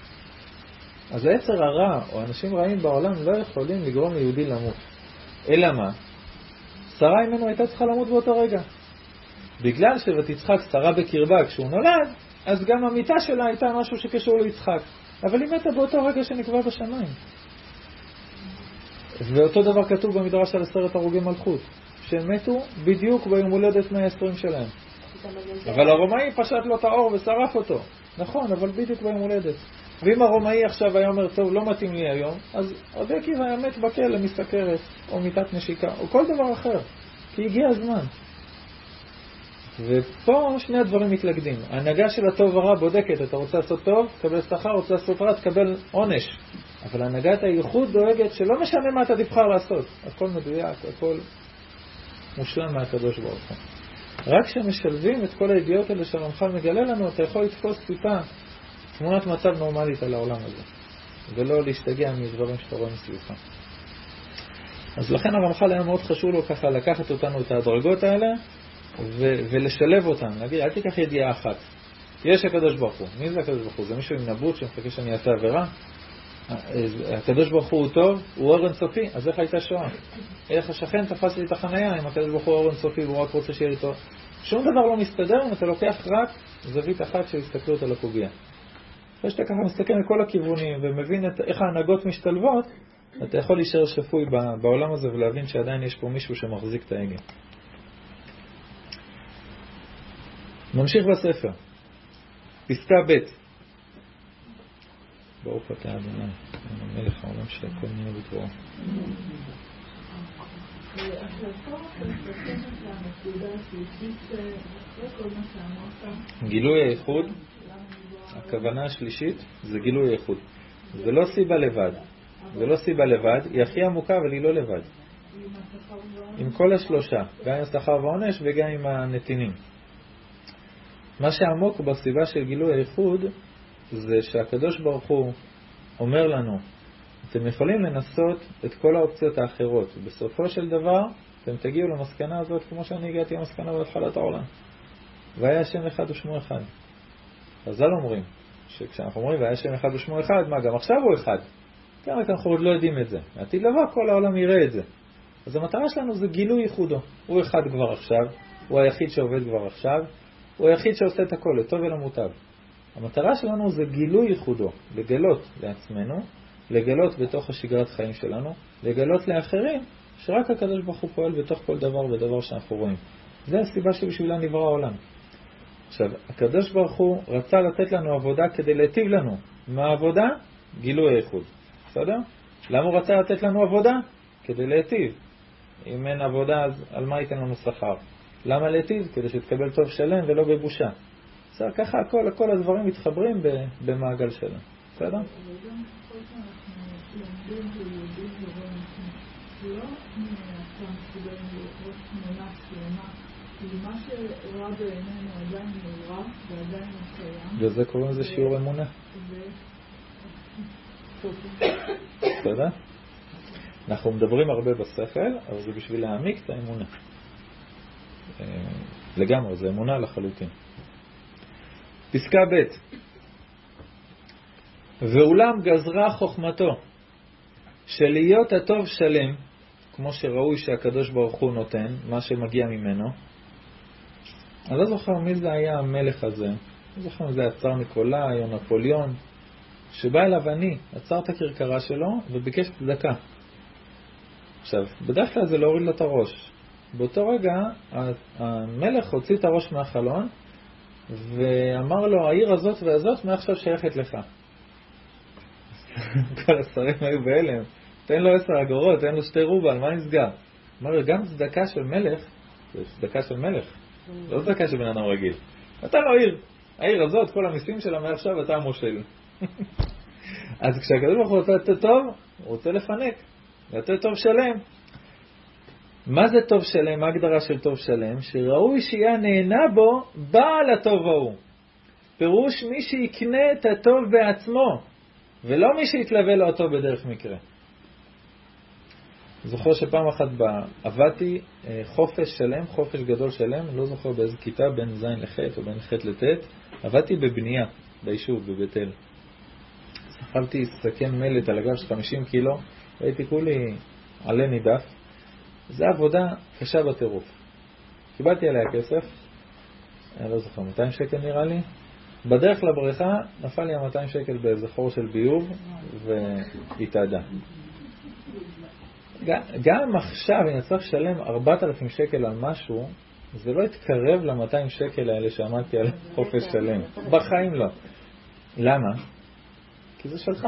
אז היצר הרע, או אנשים רעים בעולם, לא יכולים לגרום ליהודי למות. אלא מה? שרה ממנו הייתה צריכה למות באותו רגע. בגלל שותצחק שרה בקרבה כשהוא נולד, אז גם המיטה שלה הייתה משהו שקשור ליצחק. אבל היא מתה באותו רגע שנקבע בשמיים. ואותו דבר כתוב במדרש על עשרת הרוגי מלכות, שהם מתו בדיוק ביום הולדת 120 שלהם. אבל הרומאי פשט לו את האור ושרף אותו. נכון, אבל בדיוק ביום הולדת. ואם הרומאי עכשיו היה אומר, טוב, לא מתאים לי היום, אז רבי עקיבא היה מת בכלא מסכרת, או מיטת נשיקה, או כל דבר אחר, כי הגיע הזמן. ופה שני הדברים מתלכדים. ההנהגה של הטוב ורע בודקת, אתה רוצה לעשות טוב, תקבל שכר, רוצה לעשות רע, תקבל עונש. אבל הנהגת הייחוד דואגת שלא משנה מה אתה תבחר לעשות, הכל מדויק, הכל מושלם מהקדוש ברוך הוא. רק כשמשלבים את כל הידיעות האלה שהרמח"ל מגלה לנו, אתה יכול לתפוס טיפה תמונת מצב נורמלית על העולם הזה, ולא להשתגע מדברים שאתה רואה מסביבך. אז לכן הרמח"ל היה מאוד חשוב לו ככה לקחת אותנו את ההדרגות האלה ו- ולשלב אותן, להגיד, אל תיקח ידיעה אחת. יש הקדוש ברוך הוא. מי זה הקדוש ברוך הוא? זה מישהו עם נבוט שמחכה שאני אעשה עבירה? הקדוש ברוך הוא טוב, הוא אור אינסופי, אז איך הייתה שואה? איך השכן תפס לי את החנייה אם הקדוש ברוך הוא אור אינסופי והוא רק רוצה שיהיה לי טוב? שום דבר לא מסתדר אם אתה לוקח רק זווית אחת של הסתכלות על הפוגע. אחרי שאתה ככה מסתכל מכל הכיוונים ומבין את, איך ההנהגות משתלבות, אתה יכול להישאר שפוי בעולם הזה ולהבין שעדיין יש פה מישהו שמחזיק את ההגה. נמשיך בספר. פסקה ב' ברוך אתה אדוני, המלך העולם של הכל נהיה בדברו. גילוי הייחוד הכוונה השלישית זה גילוי איכות. זה לא סיבה לבד. זה לא סיבה לבד, היא הכי עמוקה אבל היא לא לבד. עם כל השלושה, גם עם השכר והעונש וגם עם הנתינים. מה שעמוק בסיבה של גילוי האיחוד זה שהקדוש ברוך הוא אומר לנו, אתם יכולים לנסות את כל האופציות האחרות, ובסופו של דבר אתם תגיעו למסקנה הזאת כמו שאני הגעתי למסקנה בהתחלת העולם. והיה השם אחד ושמו אחד. חז"ל אומרים, שכשאנחנו אומרים והיה שם אחד ושמו אחד, מה, גם עכשיו הוא אחד. כן, רק אנחנו עוד לא יודעים את זה. לעתיד לבוא כל העולם יראה את זה. אז המטרה שלנו זה גילוי ייחודו. הוא אחד כבר עכשיו, הוא היחיד שעובד כבר עכשיו, הוא היחיד שעושה את הכל, לטוב ולמוטב. המטרה שלנו זה גילוי ייחודו, לגלות לעצמנו, לגלות בתוך השגרת חיים שלנו, לגלות לאחרים שרק הקדוש ברוך הוא פועל בתוך כל דבר ודבר שאנחנו רואים. זה הסיבה שבשבילה נברא העולם. עכשיו, הקדוש ברוך הוא רצה לתת לנו עבודה כדי להיטיב לנו. מה העבודה? גילוי האיחוד. בסדר? למה הוא רצה לתת לנו עבודה? כדי להיטיב. אם אין עבודה, אז על מה ייתן לנו שכר? למה להיטיב? כדי שתקבל טוב שלם ולא בבושה. בסדר, ככה הכל, כל הדברים מתחברים במעגל שלם. בסדר? וזה קוראים לזה שיעור אמונה. בסדר? אנחנו מדברים הרבה בשכל, אבל זה בשביל להעמיק את האמונה. אה, לגמרי, זה אמונה לחלוטין. פסקה ב' ואולם גזרה חוכמתו שלהיות הטוב שלם, כמו שראוי שהקדוש ברוך הוא נותן, מה שמגיע ממנו. אני לא זוכר מי זה היה המלך הזה, לא זוכר אם זה היה צאר ניקולאי או נפוליאון, שבא אליו אני, עצר את הכרכרה שלו וביקש צדקה. עכשיו, בדרך כלל זה להוריד לו את הראש. באותו רגע המלך הוציא את הראש מהחלון ואמר לו, העיר הזאת והזאת מעכשיו שייכת לך. [LAUGHS] כל השרים היו בהלם, תן לו עשר אגורות, תן לו שתי רובל, מה נסגר? אמר לו, גם צדקה של מלך, זה צדקה של מלך, לא צדקה של בן אדם רגיל. אתה לא עיר, העיר הזאת, כל המיסים שלה מעכשיו אתה המושל. [LAUGHS] אז כשהקדוש ברוך הוא רוצה לתת טוב, הוא רוצה לפנק, לתת טוב שלם. מה זה טוב שלם? מה ההגדרה של טוב שלם? שראוי שיהיה נהנה בו בעל הטוב ההוא. פירוש מי שיקנה את הטוב בעצמו, ולא מי שיתלווה לו אותו בדרך מקרה. זוכר שפעם אחת עבדתי אה, חופש שלם, חופש גדול שלם, לא זוכר באיזה כיתה, בין ז' לח' או בין ח' לט', עבדתי בבנייה ביישוב, בבית אל. סחבתי סכן מלט על הגב של 50 קילו, והייתי כולי עלה נידף. זו עבודה קשה בטירוף. קיבלתי עליה כסף, אני לא זוכר, 200 שקל נראה לי. בדרך לבריכה נפל לי ה-200 שקל באיזה חור של ביוב והתאדה. גם עכשיו, אם אני צריך לשלם 4,000 שקל על משהו, זה לא יתקרב ל-200 שקל האלה שעמדתי על חופש שלם. בחיים לא. למה? כי זה שלך.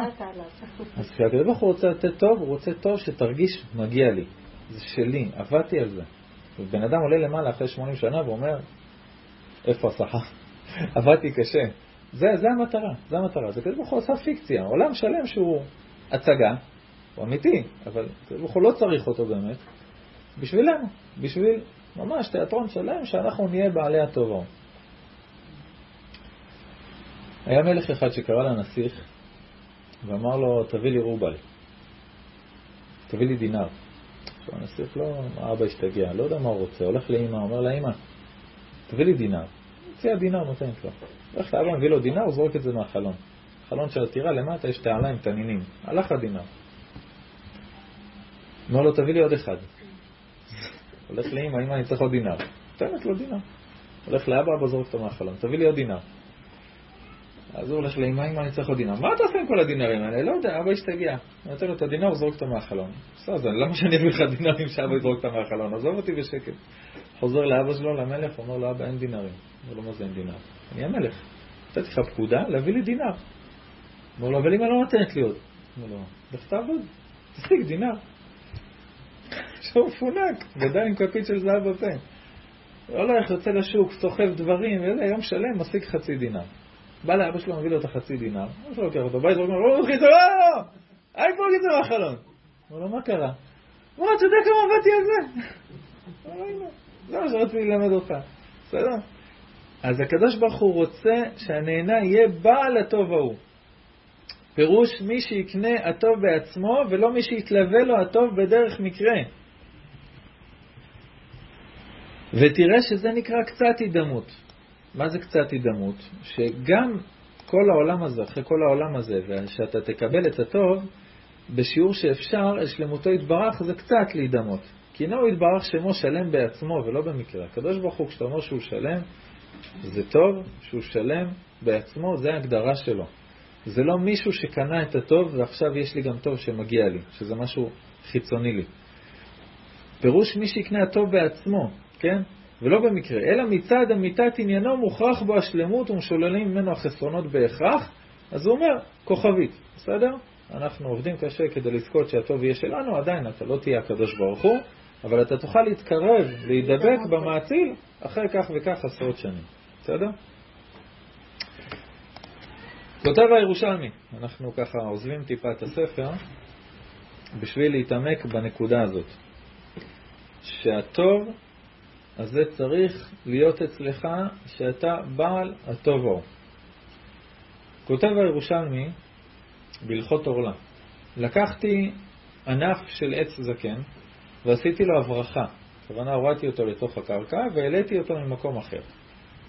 אז כשהקדוש ברוך הוא רוצה לתת טוב, הוא רוצה טוב שתרגיש מגיע לי. זה שלי, עבדתי על זה. בן אדם עולה למעלה אחרי 80 שנה ואומר, איפה השכר? [LAUGHS] עבדתי קשה. זה, זה המטרה, זה המטרה. זה ברוך הוא עשה פיקציה, עולם שלם שהוא הצגה, הוא אמיתי, אבל ברוך הוא לא צריך אותו באמת, בשבילנו, בשביל ממש תיאטרון שלם שאנחנו נהיה בעלי הטובו. היה מלך אחד שקרא לנסיך ואמר לו, תביא לי רובל, תביא לי דינר. הנסיך לא, האבא השתגע, לא יודע מה הוא רוצה, הולך לאמא, אומר לה, תביא לי דינר. הציע דינר, נותנת לו. הולך לאבא, מביא לו דינר, הוא זורק את זה מהחלון. חלון של הטירה למטה יש תעלה עם תנינים. הלך הדינר. אומר לו, תביא לי עוד אחד. הולך לאמא, אמא, אני צריך עוד דינר. נותנת לו דינר. הולך לאבא, אבא זורק אותו מהחלון, תביא לי עוד דינר. אז הוא הולך לאמא, אמא, אני צריך עוד דינר. מה אתה עושה עם כל הדינרים האלה? לא יודע, אבא השתגע. נותן לו את הדינר, הוא זורק אותו מהחלון. בסדר, למה שאני אביא לך דינרים שאבא יזרוק אותם מהחלון? עזוב אותי בשקט. חוזר לאבא שלו, למלך, אומר לו, אבא, אין דינרים. אומר לו, מה זה אין דינר? אני המלך. נתתי לך פקודה להביא לי דינר. אומר לו, אבל אמא לא נותנת לי עוד. אומר לו, לך תעבוד, תשיג דינר. [LAUGHS] עכשיו הוא מפונק, גדל עם כפית של זהב בפה. הולך, יוצא לשוק, סוחב דברים, יום שלם משיג חצי דינר. בא לאבא שלו, מביא לו את החצי דינר, אבא שלו לוקח אותו ואומר לו, הוא חיזו, לא, לא, לא, אל את זה מהחלון. אומר לו, מה קרה? הוא אומר, אתה יודע כמה עבדתי על זה? זה מה שרציתי ללמד אותך, בסדר? אז הקדוש ברוך הוא רוצה שהנהנה יהיה בעל הטוב ההוא. פירוש מי שיקנה הטוב בעצמו ולא מי שיתלווה לו הטוב בדרך מקרה. ותראה שזה נקרא קצת הידמות. מה זה קצת הידמות? שגם כל העולם הזה, אחרי כל העולם הזה, ושאתה תקבל את הטוב, בשיעור שאפשר, שלמותו יתברך זה קצת להידמות. כי הוא יתברך שמו שלם בעצמו ולא במקרה. הקדוש ברוך הוא, כשאתה אומר שהוא שלם, זה טוב, שהוא שלם בעצמו, זה ההגדרה שלו. זה לא מישהו שקנה את הטוב ועכשיו יש לי גם טוב שמגיע לי, שזה משהו חיצוני לי. פירוש מי שיקנה הטוב בעצמו, כן? ולא במקרה, אלא מצד אמיתת עניינו מוכרח בו השלמות ומשוללים ממנו החסרונות בהכרח, אז הוא אומר, כוכבית, בסדר? אנחנו עובדים קשה כדי לזכות שהטוב יהיה שלנו, עדיין אתה לא תהיה הקדוש ברוך הוא, אבל אתה תוכל להתקרב, להידבק במעציל אחרי כך וכך עשרות שנים, בסדר? כותב הירושלמי, אנחנו ככה עוזבים טיפה את הספר בשביל להתעמק בנקודה הזאת, שהטוב הזה צריך להיות אצלך שאתה בעל הטוב ההוא. כותב הירושלמי בהלכות עורלה, לקחתי ענף של עץ זקן ועשיתי לו הברחה. הכוונה הורדתי אותו לתוך הקרקע והעליתי אותו ממקום אחר.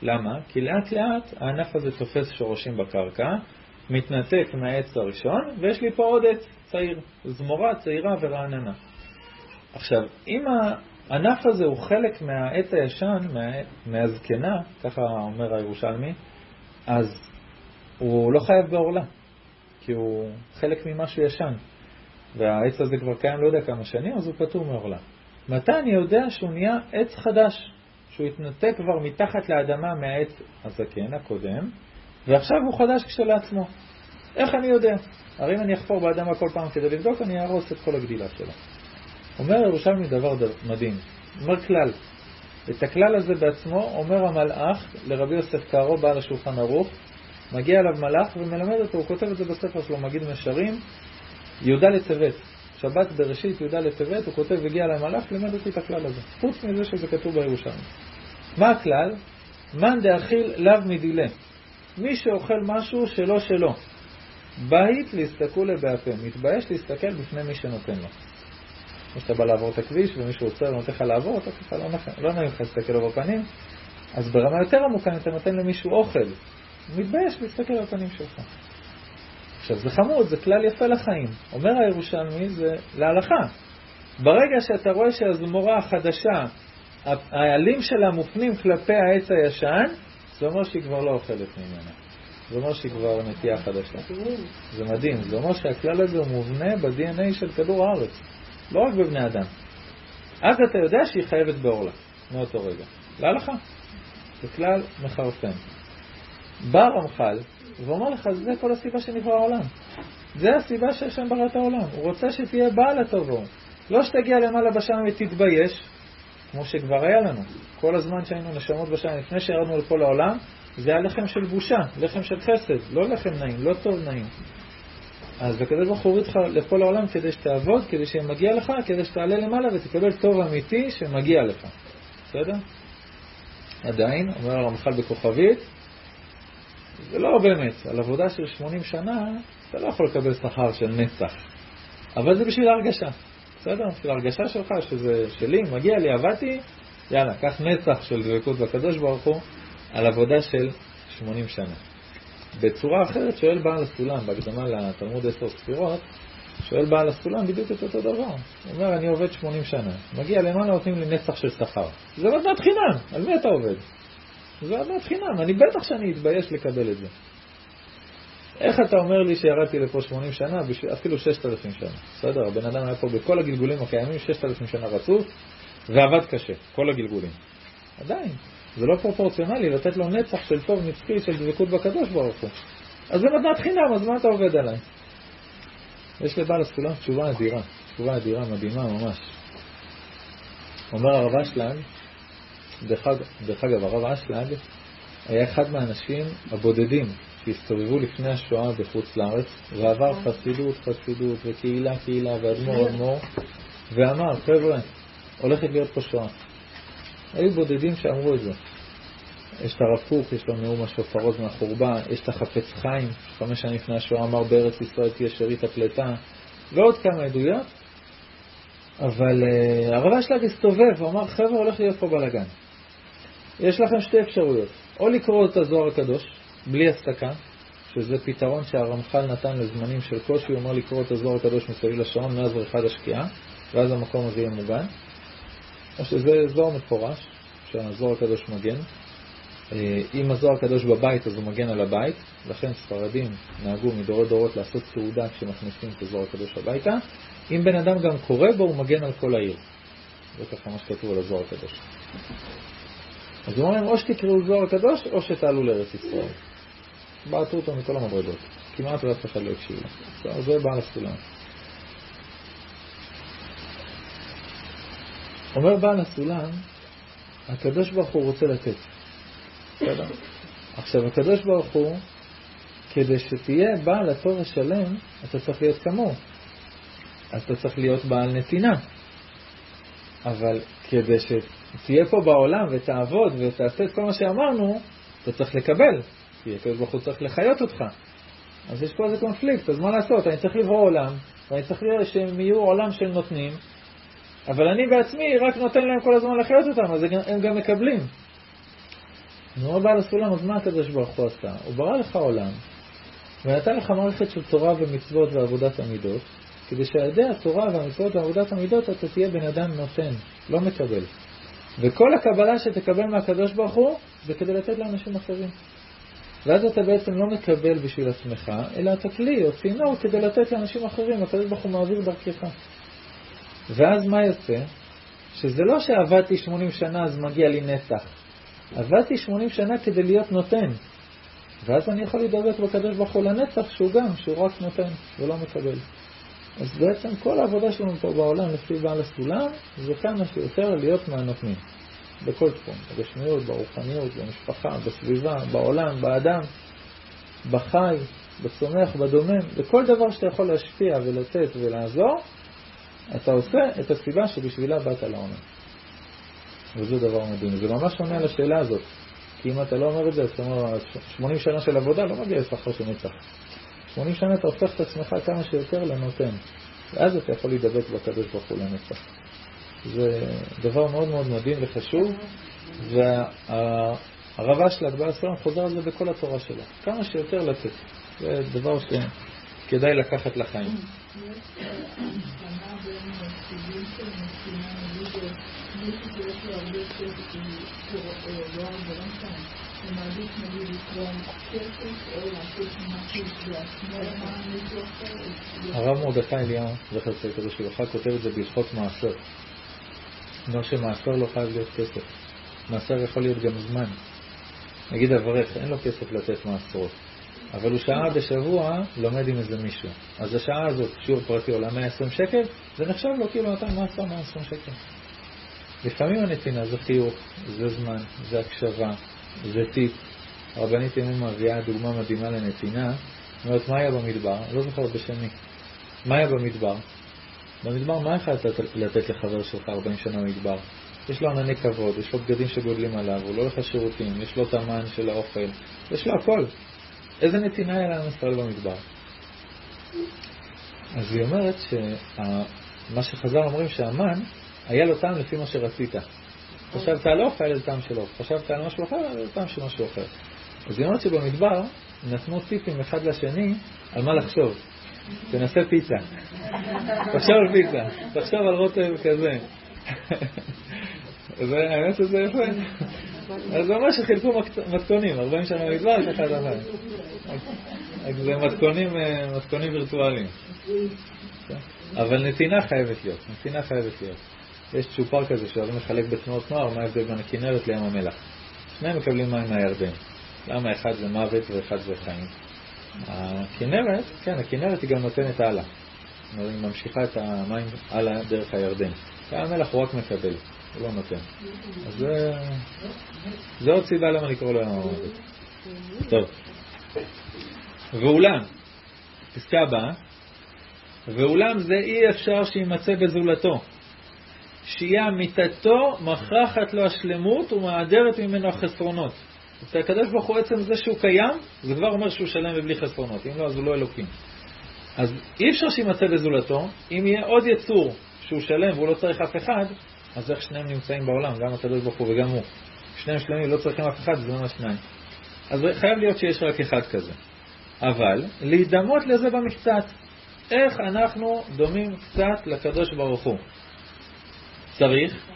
למה? כי לאט לאט הענף הזה תופס שורשים בקרקע, מתנתק מהעץ הראשון, ויש לי פה עוד עץ צעיר, זמורה צעירה ורעננה. עכשיו, אם הענף הזה הוא חלק מהעץ הישן, מה, מהזקנה, ככה אומר הירושלמי, אז הוא לא חייב בעורלה, כי הוא חלק ממשהו ישן, והעץ הזה כבר קיים לא יודע כמה שנים, אז הוא פטור מעורלה. מתי אני יודע שהוא נהיה עץ חדש, שהוא התנתק כבר מתחת לאדמה מהעץ הזקן הקודם, ועכשיו הוא חדש כשלעצמו. איך אני יודע? הרי אם אני אחפור באדמה כל פעם כדי לבדוק, אני אהרוס את כל הגדילה שלו. אומר ירושלמי דבר מדהים, אומר כלל. את הכלל הזה בעצמו אומר המלאך לרבי יוסף קארו, בעל השולחן ערוך, מגיע אליו מלאך ומלמד אותו, הוא כותב את זה בספר שלו, מגיד משרים, י"ד לטבת, שבת בראשית י"ד לטבת, הוא כותב, הגיע אליי מלאך, לימד אותי את הכלל הזה, חוץ מזה שזה כתוב בירושלמי. מה הכלל? מאן דאכיל לאו מדילה. מי שאוכל משהו שלא שלו. בית להסתכלו בהפה, מתבייש להסתכל בפני מי שנותן לו. כמו שאתה בא לעבור את הכביש ומישהו עוצר ונותן לך לעבור, אתה ככה לא, לא נעים לך להסתכל לו בפנים, אז ברמה יותר עמוקה, אם אתה נותן למישהו אוכל, הוא מתבייש להסתכל על הפנים שלך. עכשיו, זה חמוד, זה כלל יפה לחיים. אומר הירושלמי, זה להלכה. ברגע שאתה רואה שהזמורה החדשה, העלים שלה מופנים כלפי העץ הישן, זה אומר שהיא כבר לא אוכלת ממנה. זה אומר שהיא כבר נטייה חדשה. זה מדהים, זה אומר שהכלל הזה מובנה ב-DNA של כדור הארץ, לא רק בבני אדם. אז אתה יודע שהיא חייבת בעורלה, מאותו רגע. להלכה. זה כלל מחרפן. בא רמח"ל ואומר לך, זה כל הסיבה שנברא העולם. זה הסיבה שהשם ברא את העולם. הוא רוצה שתהיה בעל הטובו. לא שתגיע למעלה בשם ותתבייש, כמו שכבר היה לנו. כל הזמן שהיינו נשמות בשם, לפני שירדנו לפה לעולם, זה היה לחם של בושה, לחם של חסד, לא לחם נעים, לא טוב נעים. אז הקדוש ברוך הוא הוריד אותך לפה לעולם כדי שתעבוד, כדי שמגיע לך, כדי שתעלה למעלה ותקבל טוב אמיתי שמגיע לך. בסדר? עדיין, אומר הרמח"ל בכוכבית, זה לא באמת, על עבודה של 80 שנה, אתה לא יכול לקבל שכר של נצח. אבל זה בשביל ההרגשה. בסדר? בשביל ההרגשה שלך, שזה שלי, מגיע לי, עבדתי, יאללה, קח נצח של דבקות בקדוש ברוך הוא על עבודה של 80 שנה. בצורה אחרת שואל בעל הסולם, בהקדמה לתלמוד עשר ספירות, שואל בעל הסולם בדיוק את אותו דבר. הוא אומר, אני עובד 80 שנה, מגיע למעלה נותנים לי נצח של שכר. זה מתנת חינם, על מי אתה עובד? זה מתנת חינם, אני בטח שאני אתבייש לקבל את זה. איך אתה אומר לי שירדתי לפה 80 שנה, אפילו 6,000 שנה? בסדר, הבן אדם היה פה בכל הגלגולים הקיימים 6,000 שנה רצוף, ועבד קשה, כל הגלגולים. עדיין, זה לא פרופורציונלי לתת לו נצח של טוב נצחי של דבקות בקדוש ברוך הוא. אז זה מתנת חינם, אז מה אתה עובד עליי? יש לבעל הסולם תשובה אדירה, תשובה אדירה, מדהימה ממש. אומר הרב אשלג, דרך אגב, הרב אשלג היה אחד מהאנשים הבודדים שהסתובבו לפני השואה בחוץ לארץ, ועבר חסידות, חסידות, וקהילה, קהילה, ואדמו"ר, אדמו"ר, ואמר, חבר'ה, הולכת להיות פה שואה. היו בודדים שאמרו את זה. יש את הרב קוק, יש לו נאום השופרות מהחורבה, יש את החפץ חיים, חמש שנים לפני השואה אמר בארץ ישראל תהיה שארית הפלטה, ועוד כמה עדויות. אבל uh, הרב אשלג הסתובב ואמר, חבר'ה, הולך להיות פה בלאגן. יש לכם שתי אפשרויות, או לקרוא את הזוהר הקדוש, בלי הפסקה, שזה פתרון שהרמח"ל נתן לזמנים של קושי, הוא אומר לקרוא את הזוהר הקדוש מסביב לשעון מאז בריכת השקיעה, ואז המקום הזה יהיה מוגן. שזה זוהר מפורש, שהזוהר הקדוש מגן. אה, אם הזוהר הקדוש בבית, אז הוא מגן על הבית, לכן ספרדים נהגו מדורות דורות לעשות סעודה כשמכניסים את הזוהר הקדוש הביתה. אם בן אדם גם קורא בו, הוא מגן על כל העיר. זה ככה מה שכתוב על הזוהר הקדוש. אז הוא אומר או שתקראו זוהר הקדוש, או שתעלו לארץ ישראל. בעטו אותו מכל המדרגות. כמעט ואף אחד לא הקשיב לו. זה בעל הסולם. אומר בעל הסולם, הקדוש ברוך הוא רוצה לתת. עכשיו, הקדוש ברוך הוא, כדי שתהיה בעל התור השלם, אתה צריך להיות כמוהו. אתה צריך להיות בעל נתינה. אבל כדי שתהיה פה בעולם ותעבוד ותעשה את כל מה שאמרנו, אתה צריך לקבל. כי הקדוש ברוך הוא צריך לחיות אותך. אז יש פה איזה קונפליקט, אז מה לעשות? אני צריך לברוא עולם, ואני צריך שהם יהיו עולם של נותנים, אבל אני בעצמי רק נותן להם כל הזמן לחיות אותם, אז הם גם מקבלים. אומר בעל הסולם, אז מה הקדוש ברוך הוא עשה? הוא ברא לך עולם, ונתן לך מערכת של תורה ומצוות ועבודת המידות, כדי שעל ידי התורה והמצוות ועבודת המידות אתה תהיה בן אדם נותן, לא מקבל. וכל הקבלה שתקבל מהקדוש ברוך הוא זה כדי לתת לאנשים אחרים. ואז אתה בעצם לא מקבל בשביל עצמך, אלא אתה כלי או צינור כדי לתת לאנשים אחרים, הקדוש ברוך הוא מעביר דרכך. ואז מה יוצא? שזה לא שעבדתי 80 שנה אז מגיע לי נצח. עבדתי 80 שנה כדי להיות נותן. ואז אני יכול להידבק בקדוש ברוך הוא לנצח שהוא גם, שהוא רק נותן ולא מקבל. אז בעצם כל העבודה שלנו פה בעולם לפי בעל הסולם זה כמה שיותר להיות מהנותנים. בכל תחום, בגשמיות, ברוחניות, במשפחה, בסביבה, בעולם, באדם, בחי, בצומח, בדומם, בכל דבר שאתה יכול להשפיע ולתת ולעזור, אתה עושה את הסיבה שבשבילה באת לעולם. וזה דבר מדהים. זה ממש עונה על השאלה הזאת. כי אם אתה לא אומר את זה, זאת אומרת, 80 שנה של עבודה לא מגיע לשכר של נצח. 80 שנה אתה הופך את עצמך כמה שיותר לנותן. ואז אתה יכול להידבק בקדוש ברוך הוא לנצח. זה דבר מאוד מאוד מדהים וחשוב, והרבה של הגבלה הסלام חוזר על זה בכל התורה שלו. כמה שיותר לתת. זה דבר שכדאי לקחת לחיים. הרב מרדכי אליהו, זכר צדיק הקדוש לברכה, כותב את זה בהלכות מעשר. אומר שמעשר לא חייב להיות כסף. מעשר יכול להיות גם זמן. נגיד אברך, אין לו כסף לתת מעשרות. אבל הוא שעה בשבוע לומד עם איזה מישהו. אז השעה הזאת, שיעור פרטי עולה 120 שקל, זה נחשב לו כאילו נתן מעשר 120 שקל. לפעמים הנתינה זה חיוך, זה זמן, זה הקשבה, זה טיפ. הרבנית ימימה מביאה דוגמה מדהימה לנתינה, אומרת, מה היה במדבר? לא זוכר בשני. מה היה במדבר? במדבר מה יכולת לתת לחבר שלך 40 שנה במדבר? יש לו ענני כבוד, יש לו בגדים שגודלים עליו, הוא לא הולך לשירותים, יש לו את המן של האוכל, יש לו הכל. איזה נתינה היה לעם ישראל במדבר? אז היא אומרת שמה שחז"ל אומרים שהמן, היה לו טעם לפי מה שרצית. חשבת על עוף, היה לו טעם של עוף. חשבת על משהו אחר, היה לו טעם של משהו אחר. אז היא אומרת שבמדבר נתנו טיפים אחד לשני על מה לחשוב. תנסה פיצה. תחשוב על פיצה, תחשוב על רוטב כזה. [LAUGHS] האמת שזה יפה. אז זה ממש חילקו מתכונים, 40 שנה במדבר, ככה דבר. זה מתכונים וירטואליים. אבל נתינה חייבת להיות, נתינה חייבת להיות. יש צ'ופר כזה שאוהבים לחלק בתנועות נוער, מה ההבדל בין הכנרת לים המלח. שניהם מקבלים מים מהירדן. למה אחד זה מוות ואחד זה חיים? הכנרת, כן, הכנרת היא גם נותנת הלאה. היא ממשיכה את המים הלאה דרך הירדן. ים המלח הוא רק מקבל, הוא לא נותן. אז זה, זה עוד סיבה למה לקרוא לו ים המוות. טוב. ואולם, פסקה הבאה, ואולם זה אי אפשר שימצא בזולתו. שהיא אמיתתו מכרחת לו השלמות ומעדרת ממנו החסרונות. אז הקדוש ברוך הוא עצם זה שהוא קיים, זה כבר אומר שהוא שלם ובלי חסרונות, אם לא אז הוא לא אלוקים. אז אי אפשר שימצא בזולתו, אם יהיה עוד יצור שהוא שלם והוא לא צריך אף אחד, אז איך שניהם נמצאים בעולם, גם הקדוש ברוך הוא וגם הוא. שניהם שלמים לא צריכים אף אחד, זה ממש שניים. אז חייב להיות שיש רק אחד כזה. אבל להידמות לזה במקצת. איך אנחנו דומים קצת לקדוש ברוך הוא? צריך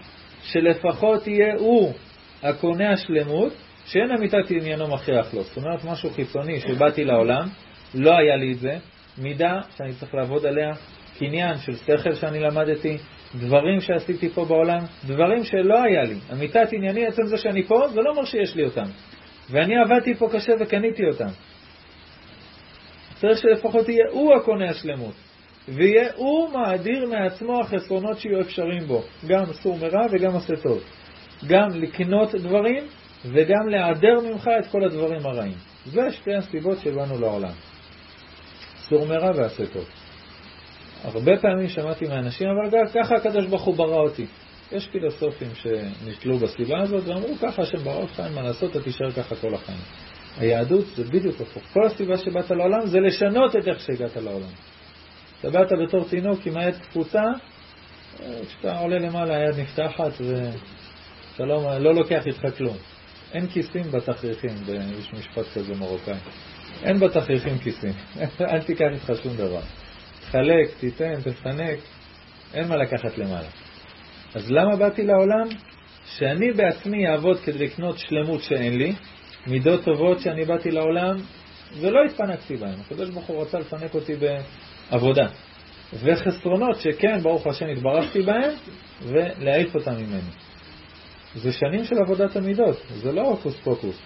שלפחות יהיה הוא הקונה השלמות, שאין אמיתת עניינו מכריח לו. זאת אומרת, משהו חיצוני שבאתי לעולם, לא היה לי את זה, מידה שאני צריך לעבוד עליה, קניין של שכל שאני למדתי, דברים שעשיתי פה בעולם, דברים שלא היה לי. אמיתת ענייני, עצם זה שאני פה, זה לא אומר שיש לי אותם. ואני עבדתי פה קשה וקניתי אותם. צריך שלפחות יהיה הוא הקונה השלמות. ויהיה הוא מאדיר מעצמו החסרונות שיהיו אפשריים בו, גם סור מרע וגם עושה טוב. גם לקנות דברים וגם להיעדר ממך את כל הדברים הרעים. זה שתי הסיבות שבאנו לעולם. סור מרע ועשה טוב. הרבה פעמים שמעתי מאנשים, אבל גם ככה הקדוש ברוך הוא ברא אותי. יש פילוסופים שנתלו בסיבה הזאת ואמרו ככה השם ברא אותך, אין מה לעשות, אתה תישאר ככה כל החיים. היהדות זה בדיוק הפוך. כל הסיבה שבאת לעולם זה לשנות את איך שהגעת לעולם. באת בתור תינוק עם היד קפוצה, כשאתה עולה למעלה היד נפתחת ואתה לא, לא לוקח איתך כלום. אין כיסים בתכריכים, יש משפט כזה מרוקאי. אין בתכריכים כיסים, [LAUGHS] אל תיקח איתך שום דבר. תחלק, תיתן, תפנק, אין מה לקחת למעלה. אז למה באתי לעולם? שאני בעצמי אעבוד כדי לקנות שלמות שאין לי, מידות טובות שאני באתי לעולם ולא התפנקתי בהן. הקדוש ברוך הוא רצה לפנק אותי בעבודה. וחסרונות שכן, ברוך השם, התברכתי בהן, ולהעיף אותם ממני. זה שנים של עבודת המידות, זה לא הוקוס פוקוס,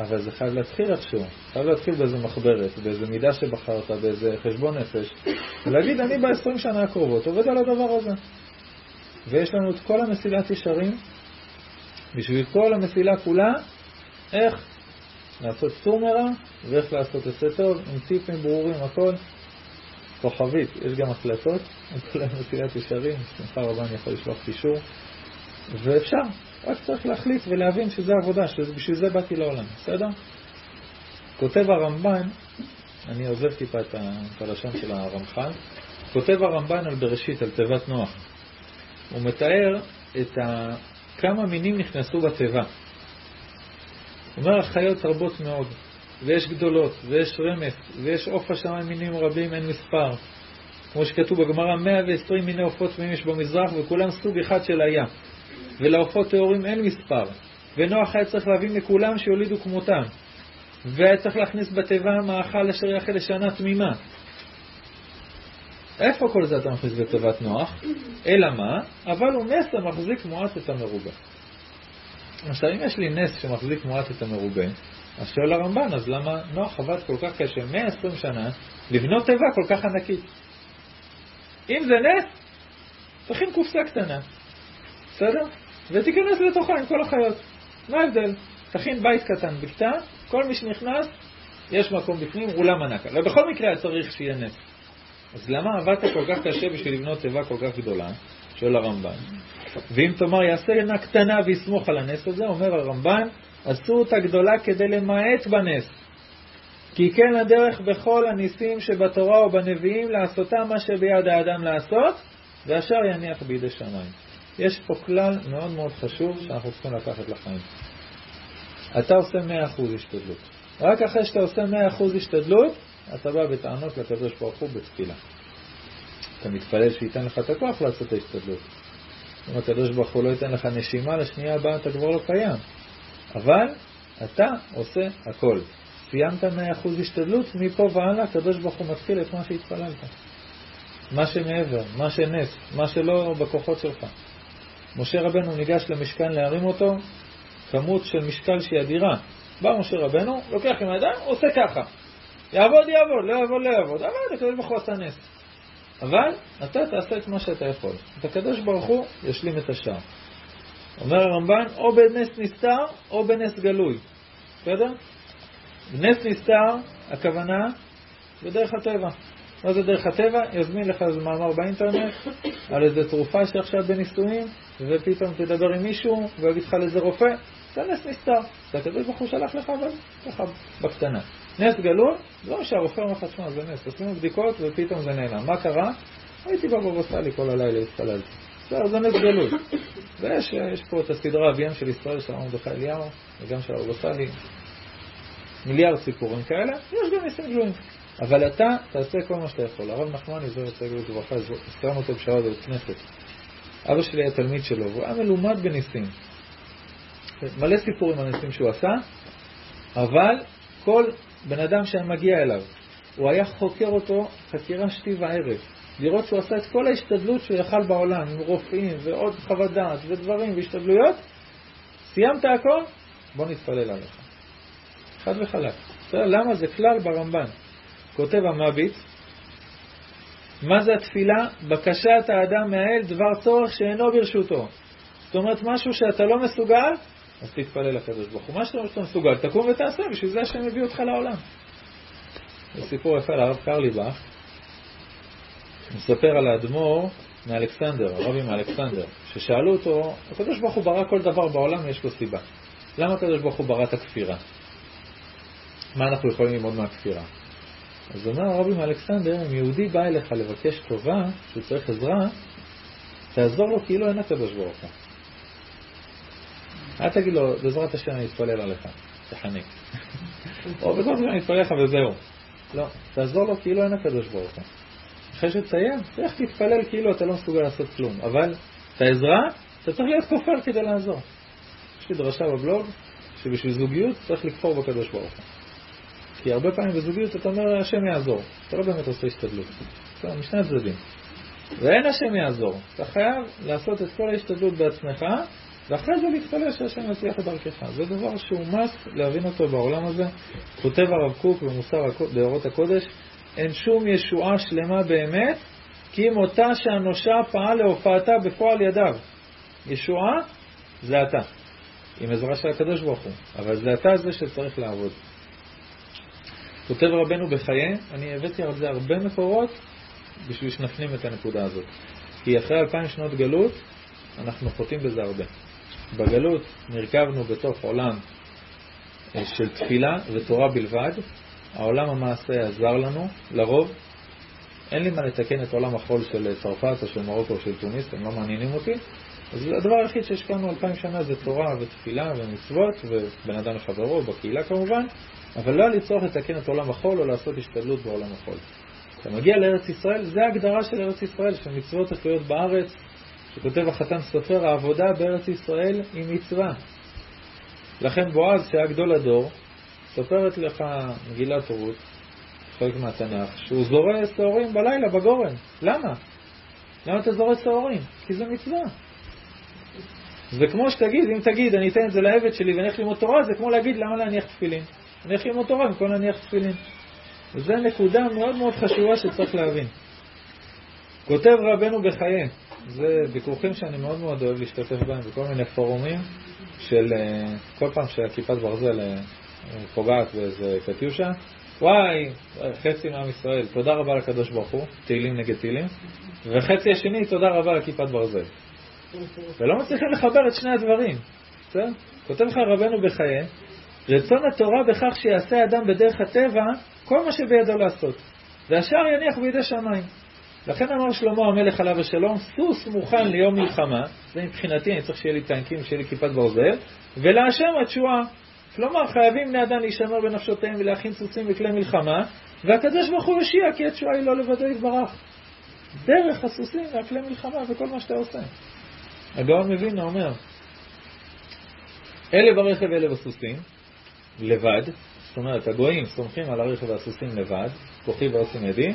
אבל זה חייב להתחיל איכשהו. חייב להתחיל באיזה מחברת, באיזה מידה שבחרת, באיזה חשבון נפש, ולהגיד, אני ב-20 שנה הקרובות עובד על הדבר הזה. ויש לנו את כל המסילת ישרים, בשביל כל המסילה כולה, איך לעשות סור מרע ואיך לעשות עשה טוב, עם טיפים ברורים, הכל. כוכבית, יש גם הקלטות, עם כל המסילת ישרים, בשמחה רבה אני יכול לשלוח קישור, ואפשר, רק צריך להחליט ולהבין שזה עבודה, שבשביל זה באתי לעולם, בסדר? כותב הרמב"ן, אני עוזב טיפה את הלשון של הרמח"ל, כותב הרמב"ן על בראשית, על תיבת נוח. הוא מתאר את ה... כמה מינים נכנסו בתיבה. הוא אומר, החיות רבות מאוד, ויש גדולות, ויש רמס, ויש עוף השמיים מינים רבים, אין מספר. כמו שכתוב בגמרא, 120 מיני עופות תמימים יש במזרח, וכולם סוג אחד של היה. ולעופות טהורים אין מספר. ונוח היה צריך להביא מכולם שיולידו כמותם. והיה צריך להכניס בתיבה מאכל אשר יחל לשנה תמימה. איפה כל זה אתה מכניס בתיבת נוח? אלא מה? אבל הוא נס המחזיק מועט את המרובה. עכשיו, אם יש לי נס שמחזיק מועט את המרובה, אז שואל הרמב"ן, אז למה נוח עבד כל כך קשה, 120 שנה, לבנות תיבה כל כך ענקית? אם זה נס, תכין קופסה קטנה, בסדר? ותיכנס לתוכה עם כל החיות. מה ההבדל? תכין בית קטן בקתה, כל מי שנכנס, יש מקום בפנים, אולם ענק. ובכל מקרה צריך שיהיה נס. אז למה עבדת כל כך קשה בשביל לבנות תיבה כל כך גדולה? שואל הרמב"ן. ואם תאמר יעשה עינה קטנה ויסמוך על הנס הזה, אומר הרמב"ן, עשו אותה גדולה כדי למעט בנס. כי כן הדרך בכל הניסים שבתורה ובנביאים לעשותה מה שביד האדם לעשות, ואשר יניח בידי שמיים. יש פה כלל מאוד מאוד חשוב שאנחנו צריכים לקחת לחיים. אתה עושה 100% השתדלות. רק אחרי שאתה עושה 100% השתדלות, אתה בא בטענות לקדוש ברוך הוא בתפילה. אתה מתפלל שייתן לך את הכוח לעשות את ההשתדלות. אם הקדוש ברוך הוא לא ייתן לך נשימה, לשנייה הבאה אתה כבר לא קיים. אבל אתה עושה הכל. סיימת 100% השתדלות, מפה והלאה הקדוש ברוך הוא מתחיל את מה שהתפללת. מה שמעבר, מה שנס, מה שלא בכוחות שלך. משה רבנו ניגש למשכן להרים אותו, כמות של משקל שהיא אדירה. בא משה רבנו, לוקח עם הידיים, עושה ככה. יעבוד, יעבוד, לא יעבוד, לא יעבוד. אבל הקדוש ברוך הוא עשה נס. אבל אתה תעשה את מה שאתה יכול. את הקדוש ברוך הוא ישלים את השאר. אומר הרמב"ן, או בנס נסתר או בנס גלוי. בסדר? נס נסתר, הכוונה, בדרך הטבע. מה זה דרך הטבע? יזמין לך איזה מאמר באינטרנט על איזה תרופה שעכשיו בניסויים, ופתאום תדבר עם מישהו ויגיד לך לאיזה רופא, זה נס נסתר. זה הקדוש ברוך הוא שלח לך, אבל ככה בקטנה. נס גלוי, לא שהרופא אומר לך, תשמע, זה נס, עשינו בדיקות ופתאום זה נעלם. מה קרה? הייתי בבבא סאלי כל הלילה, התפללתי. זה נס גלוי. ויש פה את הסדרה אביהם של ישראל של מרדכי אליהו, וגם של סאלי, מיליארד סיפורים כאלה, יש גם ניסים גלויים. אבל אתה תעשה כל מה שאתה יכול. הרב נחמני, זו רוצה להיות לברכה, הזכרנו אותו בשעה בבית כנסת. אבא שלי היה תלמיד שלו, והוא היה מלומד בניסים. מלא סיפורים על הניסים שהוא עשה, אבל כל בן אדם שהיה מגיע אליו, הוא היה חוקר אותו חקירה שתי וערב, לראות שהוא עשה את כל ההשתדלות שהוא יכל בעולם, עם רופאים ועוד חוות דעת ודברים והשתדלויות, סיימת הכל, בוא נתפלל עליך. חד וחלק. למה? זה כלל ברמב"ן. כותב המביט, מה זה התפילה? בקשת האדם מהאל דבר צורך שאינו ברשותו. זאת אומרת, משהו שאתה לא מסוגל, אז תתפלל לקדוש ברוך הוא. מה שאתה מסוגל, תקום ותעשה, בשביל זה השם הביא אותך לעולם. זה סיפור יפה על הרב קרליבך, מספר על האדמו"ר מאלכסנדר, הרבי מאלכסנדר, ששאלו אותו, הקדוש ברוך הוא ברא כל דבר בעולם ויש לו סיבה. למה הקדוש ברוך הוא ברא את הכפירה? מה אנחנו יכולים ללמוד מהכפירה? אז אומר הרבי מאלכסנדר, אם יהודי בא אליך לבקש טובה, שהוא צריך עזרה, תעזור לו כאילו אין הקדוש ברוך הוא. אל תגיד לו, בעזרת השם אני אתפלל עליך, תחנק. [LAUGHS] או בעזרת השם אני אתפלל עליך וזהו. לא, תעזור לו כאילו אין הקדוש ברוך הוא. אחרי שתסיים, לך תתפלל כאילו אתה לא מסוגל לעשות כלום. אבל את העזרה, אתה צריך להיות כופר כדי לעזור. יש לי דרשה בבלוג, שבשביל זוגיות צריך לכפור בקדוש ברוך הוא. כי הרבה פעמים בזוגיות אתה אומר, השם יעזור. אתה לא באמת עושה השתדלות. זה משני הצדדים. ואין השם יעזור. אתה חייב לעשות את כל ההשתדלות בעצמך, ואחרי זה להתפלל שהשם יצליח את דרכך. זה דבר שהוא מס להבין אותו בעולם הזה. כותב הרב קוק במוסר באורות הקודש, אין שום ישועה שלמה באמת, כי אם אותה שהנושה פעל להופעתה בפועל ידיו. ישועה זה אתה, עם עזרה של הקדוש ברוך הוא, אבל זה אתה זה שצריך לעבוד. כותב רבנו בחיי, אני הבאתי על זה הרבה מקורות בשביל שנפנים את הנקודה הזאת. כי אחרי אלפיים שנות גלות, אנחנו חוטאים בזה הרבה. בגלות נרכבנו בתוך עולם אה, של תפילה ותורה בלבד. העולם המעשה עזר לנו, לרוב. אין לי מה לתקן את עולם החול של צרפת או של מרוקו או של טוניס, הם לא מעניינים אותי. אז הדבר היחיד שהשקענו אלפיים שנה זה תורה ותפילה ומצוות, ובן אדם לחברו, בקהילה כמובן, אבל לא היה לי צורך לתקן את עולם החול או לעשות השתדלות בעולם החול. אתה מגיע לארץ ישראל, זה ההגדרה של ארץ ישראל, שמצוות תלויות בארץ, שכותב החתן סופר, העבודה בארץ ישראל היא מצווה. לכן בועז, שהיה גדול הדור, סופרת לך מגילת רות, חלק מהתנ"ך, שהוא זורע שעורים בלילה בגורן. למה? למה אתה זורע שעורים? כי זה מצווה. זה כמו שתגיד, אם תגיד, אני אתן את זה לעבד שלי ואני הולך ללמוד תורה, זה כמו להגיד, למה להניח תפילין? אני הולך ללמוד תורה במקום להניח תפילין. וזו נקודה מאוד מאוד חשובה שצריך להבין. כותב רבנו בחיי, זה ויכוחים שאני מאוד מאוד אוהב להשתתף בהם בכל מיני פורומים של אה, כל פעם שהכיפת ברזל אה, פוגעת באיזה קטיושה, וואי, חצי מעם ישראל, תודה רבה לקדוש ברוך הוא, תהילים נגד תהילים, וחצי השני, תודה רבה לכיפת ברזל. ולא מצליחים לחבר את שני הדברים, בסדר? כותב לך רבנו בחיי, רצון התורה בכך שיעשה אדם בדרך הטבע כל מה שבידו לעשות, והשאר יניח בידי שמיים. לכן אמר שלמה המלך עליו השלום, סוס מוכן ליום מלחמה, זה מבחינתי, אני צריך שיהיה לי טנקים, שיהיה לי כיפת ברזל, ולהשם התשועה. כלומר, חייבים בני אדם להישמר בנפשותיהם ולהכין סוסים וכלי מלחמה, והקדוש ברוך הוא יושיע, כי התשועה היא לא לבדו יתברך. דרך הסוסים והכלי מלחמה וכל מה שאתה עושה. הגאון מווילנה אומר, אלה ברכב אלה בסוסים, לבד, זאת אומרת, הגויים סומכים על הרכב והסוסים לבד, כוחי ועושים ידי,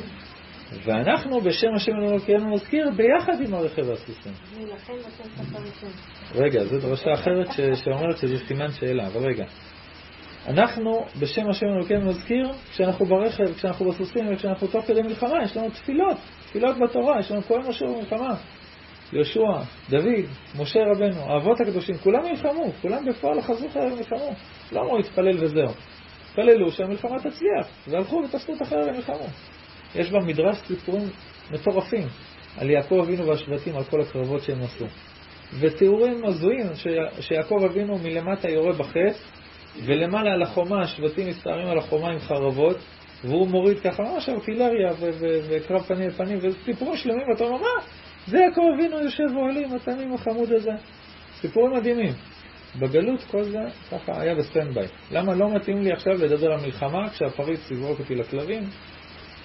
ואנחנו בשם השם אלוקינו נזכיר ביחד עם הרכב והסוסים. רגע, זו דרשה אחרת ש... שאומרת שזה סימן שאלה, אבל רגע. אנחנו בשם השם אלוקינו נזכיר כשאנחנו ברכב, כשאנחנו בסוסים וכשאנחנו תוך כדי מלחמה, יש לנו תפילות, תפילות בתורה, יש לנו כל משהו במלחמה. יהושע, דוד, משה רבנו, האבות הקדושים, כולם נלחמו, כולם בפועל חזרו חייב ונלחמו. לא אמרו להתפלל וזהו. התפללו שהמלחמה תצליח, והלכו ותעשו את החרב ונלחמו. יש במדרש סיפורים מטורפים על יעקב אבינו והשבטים, על כל הקרבות שהם עשו. ותיאורים הזויים שיעקב אבינו מלמטה יורה בחץ, ולמעלה על החומה, השבטים מסתערים על החומה עם חרבות, והוא מוריד ככה ממש ארטילריה וקרב פנים לפנים, וסיפורים שלמים, ואתה אומר, מה? זה יעקב אבינו יושב אוהלים, התמים החמוד הזה. סיפורים מדהימים. בגלות כל זה ככה היה ב standby. למה לא מתאים לי עכשיו לדבר על מלחמה כשהפריץ יזרוק אותי לכלבים?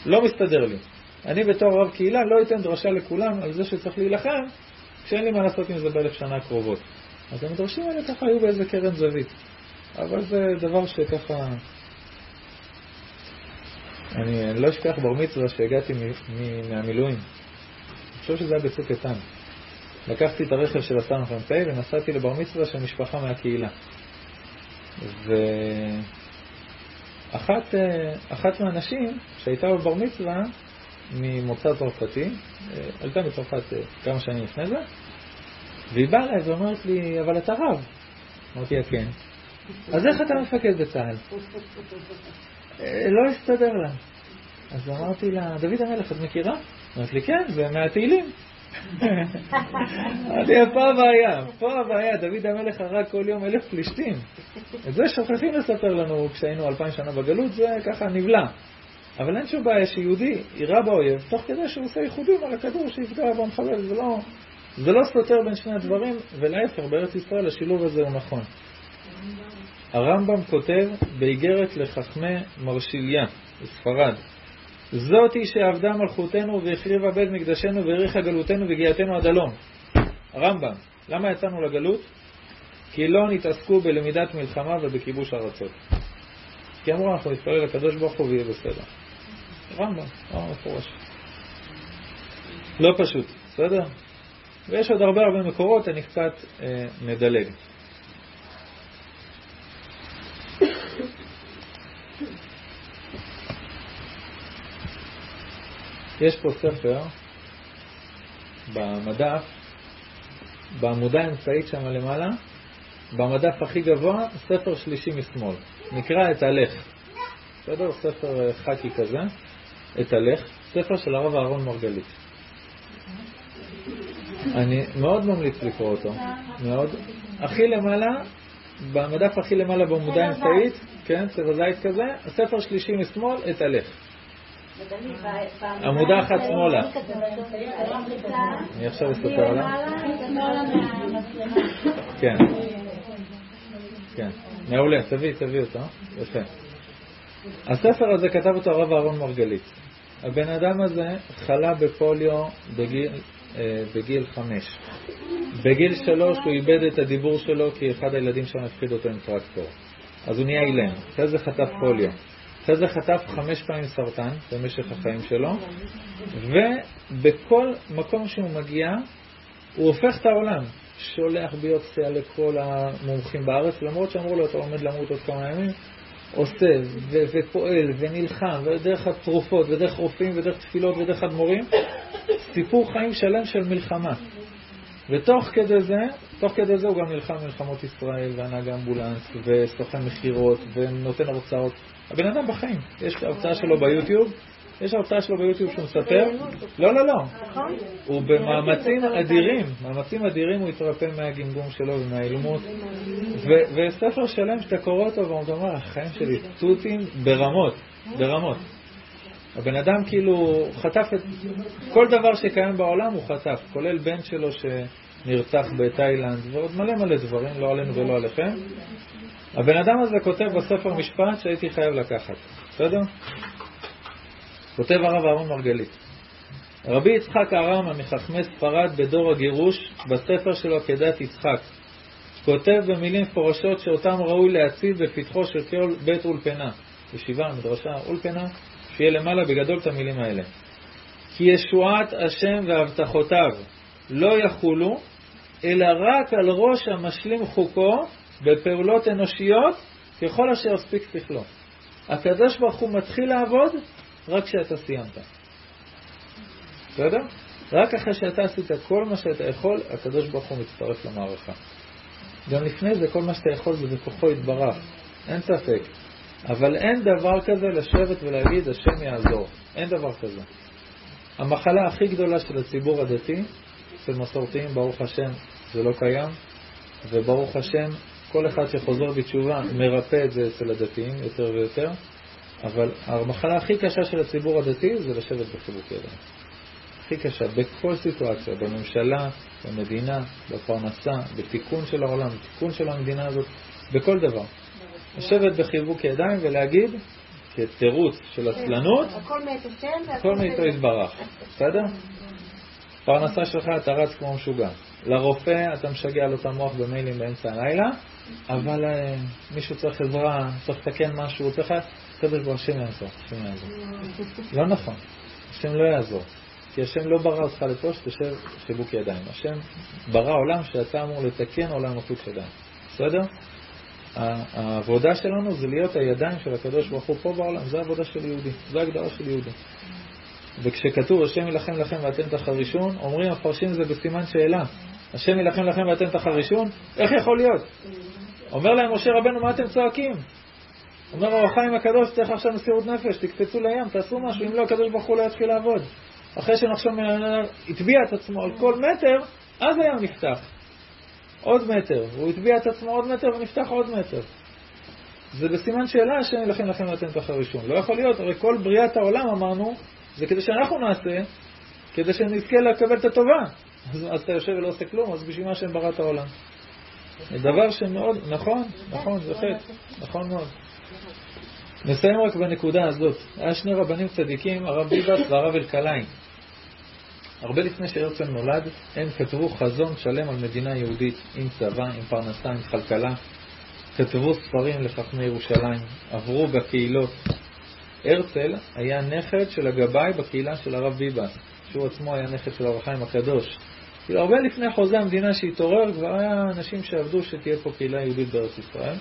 לא מסתדר לי. אני בתור רב קהילה לא אתן דרשה לכולם על זה שצריך להילחם כשאין לי מה לעשות עם זה באלף שנה הקרובות. אז המדרשים האלה ככה היו באיזה קרן זווית. אבל זה דבר שככה... אני לא אשכח בר מצווה שהגעתי מהמילואים. אני חושב שזה היה בצוק איתן. לקחתי את הרכב של השר מ"פ ונסעתי לבר מצווה של משפחה מהקהילה. ואחת אחת מהנשים שהייתה בבר מצווה ממוצא צרפתי, עלתה מצרפת כמה שנים לפני זה, והיא באה אליי ואומרת לי, אבל אתה רב. אמרתי לה, כן. אז איך אתה מפקד בצה"ל? לא הסתדר לה. אז אמרתי לה, דוד המלך, את מכירה? אמרת לי, כן, זה מהתהילים. אמרתי, פה הבעיה, פה הבעיה, דוד המלך הרג כל יום אלף פלישתים. את זה שוכחים לספר לנו כשהיינו אלפיים שנה בגלות, זה ככה נבלע. אבל אין שום בעיה שיהודי יירה באויב, תוך כדי שהוא עושה ייחודים על הכדור שיפגע במחבל, זה לא, זה לא סותר בין שני הדברים, ולהפך, בארץ ישראל השילוב הזה הוא נכון. הרמב"ם כותב באיגרת לחכמי מרשיליה, בספרד, זאתי שעבדה מלכותנו והחריבה בית מקדשנו והאריכה גלותנו והגיעתנו עד הלום. הרמב"ם, למה יצאנו לגלות? כי לא נתעסקו בלמידת מלחמה ובכיבוש ארצות. כי אמרו, אנחנו נתפלל לקדוש ברוך הוא ויהיה בסדר. רמב"ם, רמב"ם מפורש. לא פשוט, בסדר? ויש עוד הרבה הרבה מקורות, אני קצת אה, מדלג. יש פה ספר במדף, בעמודה האמצעית שם למעלה, במדף הכי גבוה, ספר שלישי משמאל. נקרא את הלך. בסדר? ספר חכי כזה. את הלך. ספר של הרב אהרון מרגלית. אני מאוד ממליץ לקרוא אותו. מאוד. הכי למעלה, במדף הכי למעלה בעמודה האמצעית, כן, צבע זית כזה, הספר שלישי משמאל, את הלך. עמודה אחת שמאלה. אני עכשיו אספר עליו. כן. כן. מעולה, תביא, תביא אותו. יפה. הספר הזה כתב אותו הרב אהרון מרגלית. הבן אדם הזה חלה בפוליו בגיל, אה, בגיל חמש. בגיל שלוש הוא איבד את הדיבור שלו כי אחד הילדים שם הפחיד אותו עם טרקטור. אז הוא נהיה אילם. אחרי זה חטף פוליו. אחרי זה חטף חמש פעמים סרטן במשך החיים שלו, ובכל מקום שהוא מגיע, הוא הופך את העולם. שולח ביופסיה לכל המומחים בארץ, למרות שאמרו לו, אתה עומד למות עוד כמה ימים, עושה ו- ופועל ונלחם, ודרך התרופות, ודרך רופאים, ודרך תפילות, ודרך אדמו"רים, סיפור חיים שלם של מלחמה. ותוך כדי זה, תוך כדי זה הוא גם נלחם במלחמות ישראל, והנהג אמבולנס, וסוכן מכירות, ונותן הרצאות. הבן אדם בחיים, יש הרצאה שלו ביוטיוב, יש הרצאה שלו ביוטיוב שהוא מספר, לא, לא, לא, הוא במאמצים אדירים, מאמצים אדירים הוא התרפא מהגמגום שלו ומהאילמות, וספר שלם שאתה קורא אותו ואתה אומר, החיים שלי תותים ברמות, ברמות. הבן אדם כאילו חטף את כל דבר שקיים בעולם הוא חטף, כולל בן שלו שנרצח בתאילנד ועוד מלא מלא דברים, לא עלינו ולא עליכם. הבן אדם הזה כותב בספר משפט שהייתי חייב לקחת, בסדר? כותב הרב אהרון מרגלית. רבי יצחק הרמא מחכמי ספרד בדור הגירוש, בספר שלו כדת יצחק, כותב במילים מפורשות שאותם ראוי להציב בפתחו של כל בית אולפנה, ישיבה, מדרשה, אולפנה, שיהיה למעלה בגדול את המילים האלה. כי ישועת השם והבטחותיו לא יחולו, אלא רק על ראש המשלים חוקו בפעולות אנושיות ככל אשר יספיק שכלו. הקדוש ברוך הוא מתחיל לעבוד רק כשאתה סיימת. בסדר? רק אחרי שאתה עשית כל מה שאתה יכול, הקדוש ברוך הוא מצטרף למערכה. גם לפני זה, כל מה שאתה יכול זה בכוחו יתברך, אין ספק. אבל אין דבר כזה לשבת ולהגיד, השם יעזור. אין דבר כזה. המחלה הכי גדולה של הציבור הדתי, של מסורתיים, ברוך השם, זה לא קיים, וברוך השם, כל אחד שחוזר בתשובה מרפא את זה אצל הדתיים יותר ויותר, אבל המחלה הכי קשה של הציבור הדתי זה לשבת בחיבוק ידיים. הכי קשה, בכל סיטואציה, בממשלה, במדינה, בפרנסה, בתיקון של העולם, בתיקון של המדינה הזאת, בכל דבר. לשבת בחיבוק ידיים ולהגיד, כתירוץ של עצלנות, הכל מאיתו יתברך. בסדר? פרנסה שלך אתה רץ כמו משוגע. לרופא אתה משגע לו את המוח במיילים באמצע הלילה, אבל uh, מישהו צריך עזרה, צריך לתקן משהו, צריך... הקדוש ברוך השם יעזור, השם יעזור. לא נכון, השם לא יעזור. כי השם לא ברא אותך לפה שתשב חיבוק ידיים. השם ברא עולם שאתה אמור לתקן עולם מחוץ ידיים. בסדר? העבודה שלנו זה להיות הידיים של הקדוש ברוך הוא פה בעולם, זה העבודה של יהודי, זה ההגדרה של יהודי. וכשכתוב השם יילחם לכם ואתם תחרישון, אומרים הפרשים זה בסימן שאלה. השם יילחם לכם ואתם תחרישון? איך יכול להיות? אומר להם משה רבנו, מה אתם צועקים? אומר אור החיים הקדוש, צריך עכשיו מסירות נפש, תקפצו לים, תעשו משהו, אם לא, הקדוש ברוך הוא לא יתחיל לעבוד. אחרי שנחשוב, הטביע את עצמו על כל מטר, אז הים נפתח. עוד מטר. הוא הטביע את עצמו עוד מטר ונפתח עוד מטר. זה בסימן שאלה השם ילחם לכם ואתם תחרישון. לא יכול להיות, הרי כל בריאת העולם אמרנו, זה כדי שאנחנו נעשה, כדי שנזכה לקבל את הטובה. אז, אז אתה יושב ולא עושה כלום, אז בשביל מה השם ברא את העולם? זה דבר שמאוד, נכון, נכון, זה חטא, נכון מאוד. נסיים רק בנקודה הזאת. היה שני רבנים צדיקים, הרב ביבס והרב אלקלעי. הרבה לפני שהרצל נולד, הם כתבו חזון שלם על מדינה יהודית, עם צבא, עם פרנסה, עם כלכלה. כתבו ספרים לחכמי ירושלים, עברו בקהילות. הרצל היה נכד של הגבאי בקהילה של הרב ביבס, שהוא עצמו היה נכד של הרב חיים הקדוש. כאילו הרבה לפני חוזה המדינה שהתעורר, כבר היה אנשים שעבדו שתהיה פה קהילה יהודית בארץ ישראל.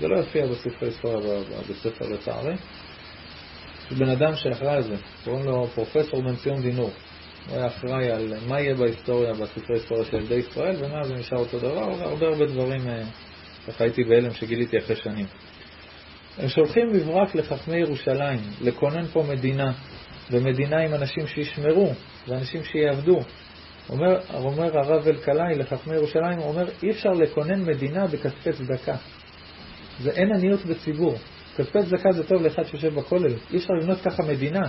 זה לא יופיע בספרי היסטוריה בספר לצערי. בן אדם שאחראי על זה, קוראים לו פרופסור בן ציון דינור. הוא היה אחראי על מה יהיה בהיסטוריה, בספרי היסטוריה של ילדי ישראל, ומה זה נשאר אותו דבר, והרבה הרבה דברים, אה, ככה הייתי בהלם שגיליתי אחרי שנים. הם שולחים מברק לחכמי ירושלים, לכונן פה מדינה, ומדינה עם אנשים שישמרו, ואנשים שיעבדו. אומר, אומר הרב אלקלעי לחכמי ירושלים, הוא אומר, אי אפשר לכונן מדינה בכספי צדקה. זה אין עניות בציבור. כספי צדקה זה טוב לאחד שיושב בכולל. אי אפשר לבנות ככה מדינה.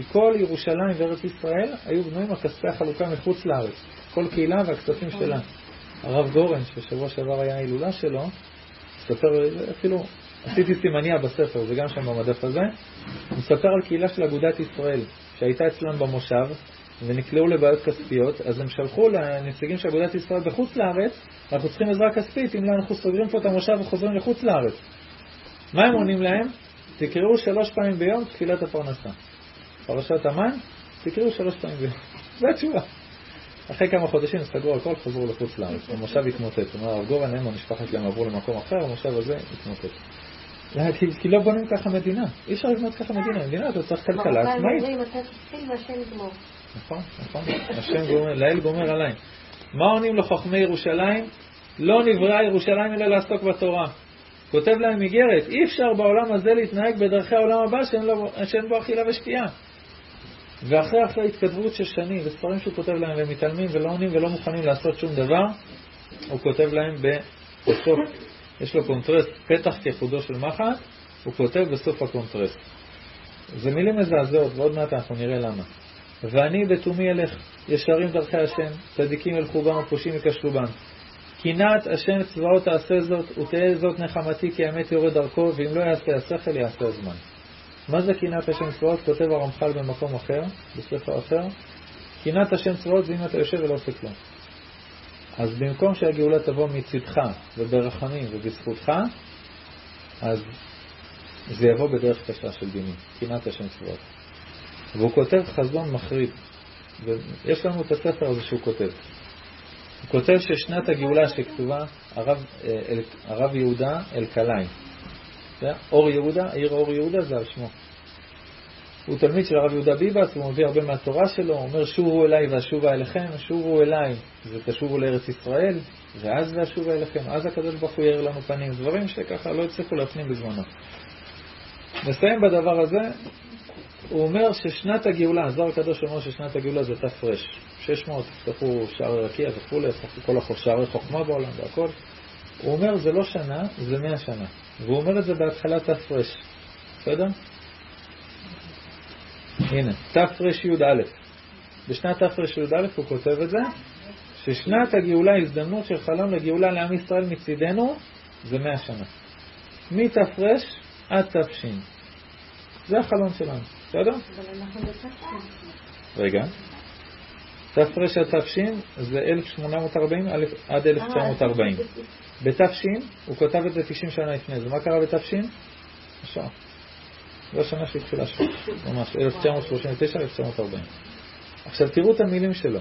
כי כל ירושלים וארץ ישראל היו בנויים על כספי החלוקה מחוץ לארץ. כל קהילה והכספים שלה. הרב גורן, ששבוע שעבר היה ההילולה שלו, מספר, אפילו עשיתי סימניה בספר, זה גם שם במדף הזה, מספר על קהילה של אגודת ישראל, שהייתה אצלם במושב, ונקלעו לבעיות כספיות, אז הם שלחו לנציגים של אגודת ישראל בחוץ לארץ, אנחנו צריכים עזרה כספית, אם לא אנחנו סוגרים פה את המושב וחוזרים לחוץ לארץ. מה הם עונים להם? תקראו שלוש פעמים ביום תפילת הפרנסה. פרשת המן, תקראו שלוש פעמים ביום. זו התשובה. אחרי כמה חודשים סגרו הכל, חזרו לחוץ לארץ. המושב התמוטט. כלומר, הרב גורן, הם המשפחה שלהם עברו למקום אחר, המושב הזה התמוטט. כי, לא בונים ככה מדינה. אי אפשר לבנות ככה מדינה. מדינה אתה צריך כלכלה עצמאית. נכון, נכון. השם גומר, לאל גומר עליי. מה עונים לחכמי ירושלים? לא נבראה ירושלים אלא לעסוק בתורה. כותב להם איגרת, אי אפשר בעולם הזה להתנהג בדרכי העולם הבא שאין בו אכילה ושתייה. ואחרי אחרי התכתבות של שנים וספרים שהוא כותב להם והם מתעלמים ולא עונים ולא מוכנים לעשות שום דבר, הוא כותב להם בסוף, יש לו קונטרס, פתח כחודו של מחט, הוא כותב בסוף הקונטרסט. זה מילים מזעזעות ועוד מעט אנחנו נראה למה. ואני בתומי אלך, ישרים דרכי השם, צדיקים ילכו בם ופושעים יכשלו בם. קנאת השם צבאות תעשה זאת, ותהא זאת נחמתי כי האמת יורה דרכו, ואם לא יעשה השכל יעשה הזמן. מה זה קנאת השם צבאות? כותב הרמח"ל במקום אחר, בספר אחר. קנאת השם צבאות זה אם אתה יושב ולא עושה כלום. אז במקום שהגאולה תבוא מצדך וברחמים ובזכותך, אז זה יבוא בדרך קשה של דינים, קנאת השם צבאות. והוא כותב חזון מחריד. ויש לנו את הספר הזה שהוא כותב. הוא כותב ששנת הגאולה שכתובה, הרב, אה, אל, הרב יהודה אלקלעי. אור יהודה, העיר אור יהודה זה על שמו. הוא תלמיד של הרב יהודה ביבס, הוא מביא הרבה מהתורה שלו, הוא אומר שובו אליי ואשובה אליכם, שובו אליי זה תשובו לארץ ישראל, ואז ואשובה אליכם, אז הקדוש ברוך הוא יאיר לנו פנים, דברים שככה לא הצליחו להפנים בזמנו. נסיים בדבר הזה, הוא אומר ששנת הגאולה, הזוהר הקדוש אומר ששנת הגאולה זה ת"ר, 600, יפתחו שערי רקיע וכולי, כל שערי חוכמה בעולם והכל. הוא אומר זה לא שנה, זה מאה שנה. והוא אומר את זה בהתחלת ת"ר, בסדר? הנה, תרי"א. בשנת תרי"א הוא כותב את זה, ששנת הגאולה, הזדמנות של חלום לגאולה לעם ישראל מצידנו, זה מאה שנה. מת"ר עד ת"ש. זה החלום שלנו. בסדר? רגע. ת"ר עד ת"ש זה 1840 עד 1940. בת"ש הוא כתב את זה 90 שנה לפני זה. מה קרה בת"ש? עכשיו. זו השנה שהתחילה שם, ממש, 1939-1940. עכשיו תראו את המילים שלו.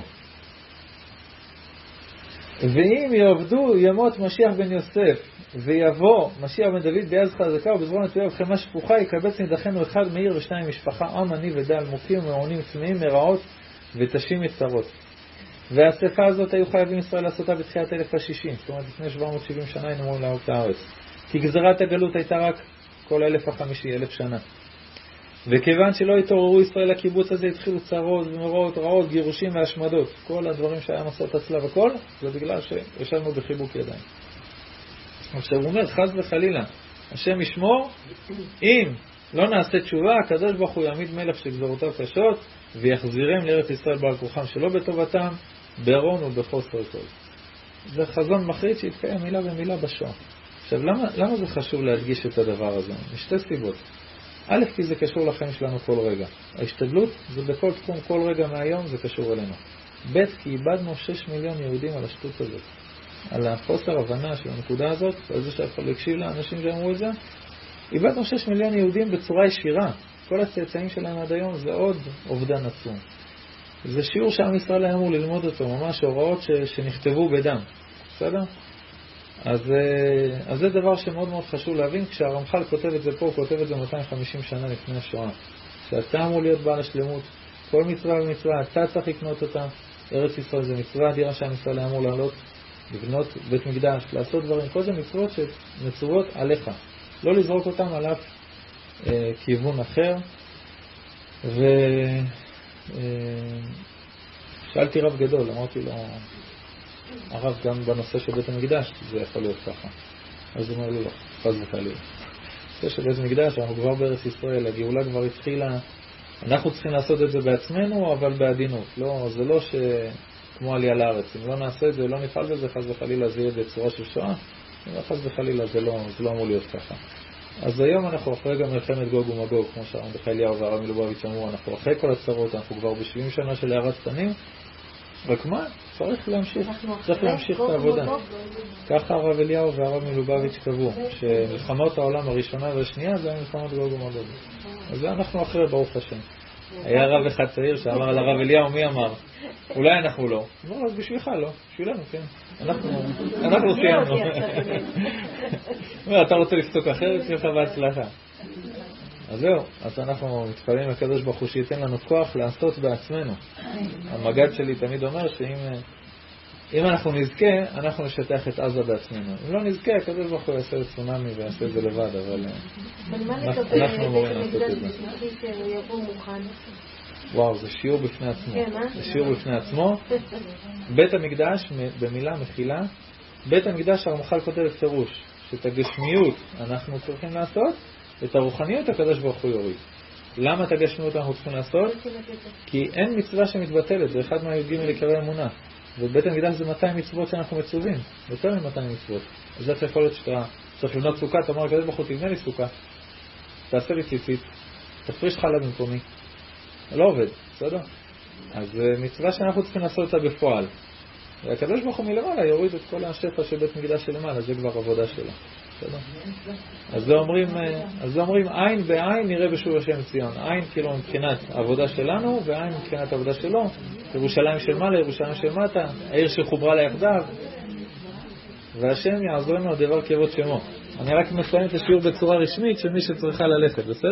ואם יעבדו ימות משיח בן יוסף, ויבוא משיח בן דוד ביד חזקה ובזרוע נטויה ובחמה שפוכה, יקבץ נידחנו אחד מאיר ושניים משפחה, עם עני ודל, מוכים ומעונים צמאים מרעות ותשים מצרות. והשפה הזאת היו חייבים ישראל לעשותה בתחילת אלף השישים, זאת אומרת לפני 770 שנה היינו אמורים לעלות לארץ. כי גזירת הגלות הייתה רק כל אלף החמישי, אלף שנה. וכיוון שלא התעוררו ישראל לקיבוץ הזה, התחילו צרות ומראות רעות, גירושים והשמדות. כל הדברים שהיה מסעות הצלב הכל, זה בגלל שישבנו בחיבוק ידיים. עכשיו הוא אומר, חס וחלילה, השם ישמור, אם לא נעשה תשובה, הקדוש ברוך הוא יעמיד מלך שגזרותיו קשות, ויחזירם לארץ ישראל בעל כוחם שלא בטובתם, בערון ובחוסר כל. זה חזון מחריד שהתקיים מילה במילה בשואה. עכשיו, למה, למה זה חשוב להדגיש את הדבר הזה? משתי סיבות. א', כי זה קשור לחיים שלנו כל רגע. ההשתדלות זה בכל תחום, כל רגע מהיום זה קשור אלינו. ב', כי איבדנו 6 מיליון יהודים על השטות הזאת. על החוסר הבנה של הנקודה הזאת, על זה שאף אחד לא הקשיב לאנשים שאמרו את זה. איבדנו 6 מיליון יהודים בצורה ישירה. כל הצאצאים שלהם עד היום זה עוד אובדן עצום. זה שיעור שעם ישראל היה אמור ללמוד אותו, ממש הוראות ש, שנכתבו בדם. בסדר? אז, אה, אז זה דבר שמאוד מאוד חשוב להבין, כשהרמח"ל כותב את זה פה, הוא כותב את זה 250 שנה לפני השואה. שאתה אמור להיות בעל השלמות, כל מצווה ומצווה, אתה צריך לקנות אותה. ארץ ישראל זה מצווה אדירה שעם ישראל היה אמור לעלות, לבנות בית מקדש, לעשות דברים, כל זה מצוות שמצוות עליך. לא לזרוק אותם על אף אה, כיוון אחר. ושאלתי אה, רב גדול, אמרתי לו, הרב, גם בנושא של בית המקדש זה יכול להיות ככה. אז הוא אומר לי, לא, חס וחלילה. נושא של בית המקדש, אנחנו כבר בארץ ישראל, הגאולה כבר התחילה, אנחנו צריכים לעשות את זה בעצמנו, אבל בעדינות. לא, זה לא ש... כמו עלייה לארץ. אם לא נעשה את זה, לא נפעל בזה, חס וחלילה זה יהיה בצורה של שואה, חס וחלילה זה לא, זה לא אמור להיות ככה. אז היום אנחנו אחרי גם מלחמת גוג ומגוג, כמו שהרב אליהו והרב מלובביץ' אמרו, אנחנו אחרי כל הצרות, אנחנו כבר ב-70 שנה של הערת תנים, רק מה? צריך להמשיך, צריך להמשיך את העבודה. ככה הרב אליהו והרב מלובביץ' קבעו, שמלחמות העולם הראשונה והשנייה זה היה מלחמות גוג ומגוג. אז זה אנחנו אחרי, ברוך השם. היה רב אחד צעיר שאמר על הרב אליהו, מי אמר? אולי אנחנו לא. אמר, אז בשבילך לא, בשבילנו כן. אנחנו סיימנו. [LAUGHS] אתה רוצה לפסוק אחרת, שיהיה לך בהצלחה. אז זהו, אז אנחנו מתפללים לקדוש ברוך הוא שייתן לנו כוח לעשות בעצמנו. המג"ד שלי תמיד אומר שאם אם אנחנו נזכה, אנחנו נשטח את עזה בעצמנו. אם לא נזכה, הקדוש ברוך הוא יעשה את צונאמי ויעשה את זה לבד, אבל אנחנו אמורים לעשות את זה. וואו, זה שיעור בפני עצמו. כן, אה? זה שיעור בפני עצמו. בית המקדש, במילה מחילה, בית המקדש הרמח"ל כותב בפירוש, שאת הגשמיות אנחנו צריכים לעשות, את הרוחניות הקדוש ברוך הוא יוריד. למה את הגשמיות אנחנו צריכים לעשות? כי אין מצווה שמתבטלת, זה אחד מהי"ג עיקרי אמונה. ובית המקדש זה 200 מצוות שאנחנו מצווים, יותר מ-200 מצוות. אז איך יכול להיות שאתה צריך לבנות סוכה, אתה אומר לקדוש ברוך הוא תבנה לי סוכה, תעשה לי ציצית, תפריש חלה במקומי. לא עובד, בסדר? אז אה, מצווה שאנחנו צריכים לעשות אותה בפועל. והקדוש ברוך הוא מלמעלה יוריד את כל השפע של בית מקדש שלמעלה, זה כבר עבודה שלו. אז זה אומרים, אה, אז זה אומרים עין בעין נראה בשוב השם ציון. עין כאילו מבחינת העבודה שלנו, ועין מבחינת העבודה שלו. ירושלים של מעלה, ירושלים של מטה, העיר שחוברה לה יחדיו. והשם יעזור לנו הדבר כבוד שמו. אני רק מסיים את השיעור בצורה רשמית של מי שצריכה ללכת, בסדר?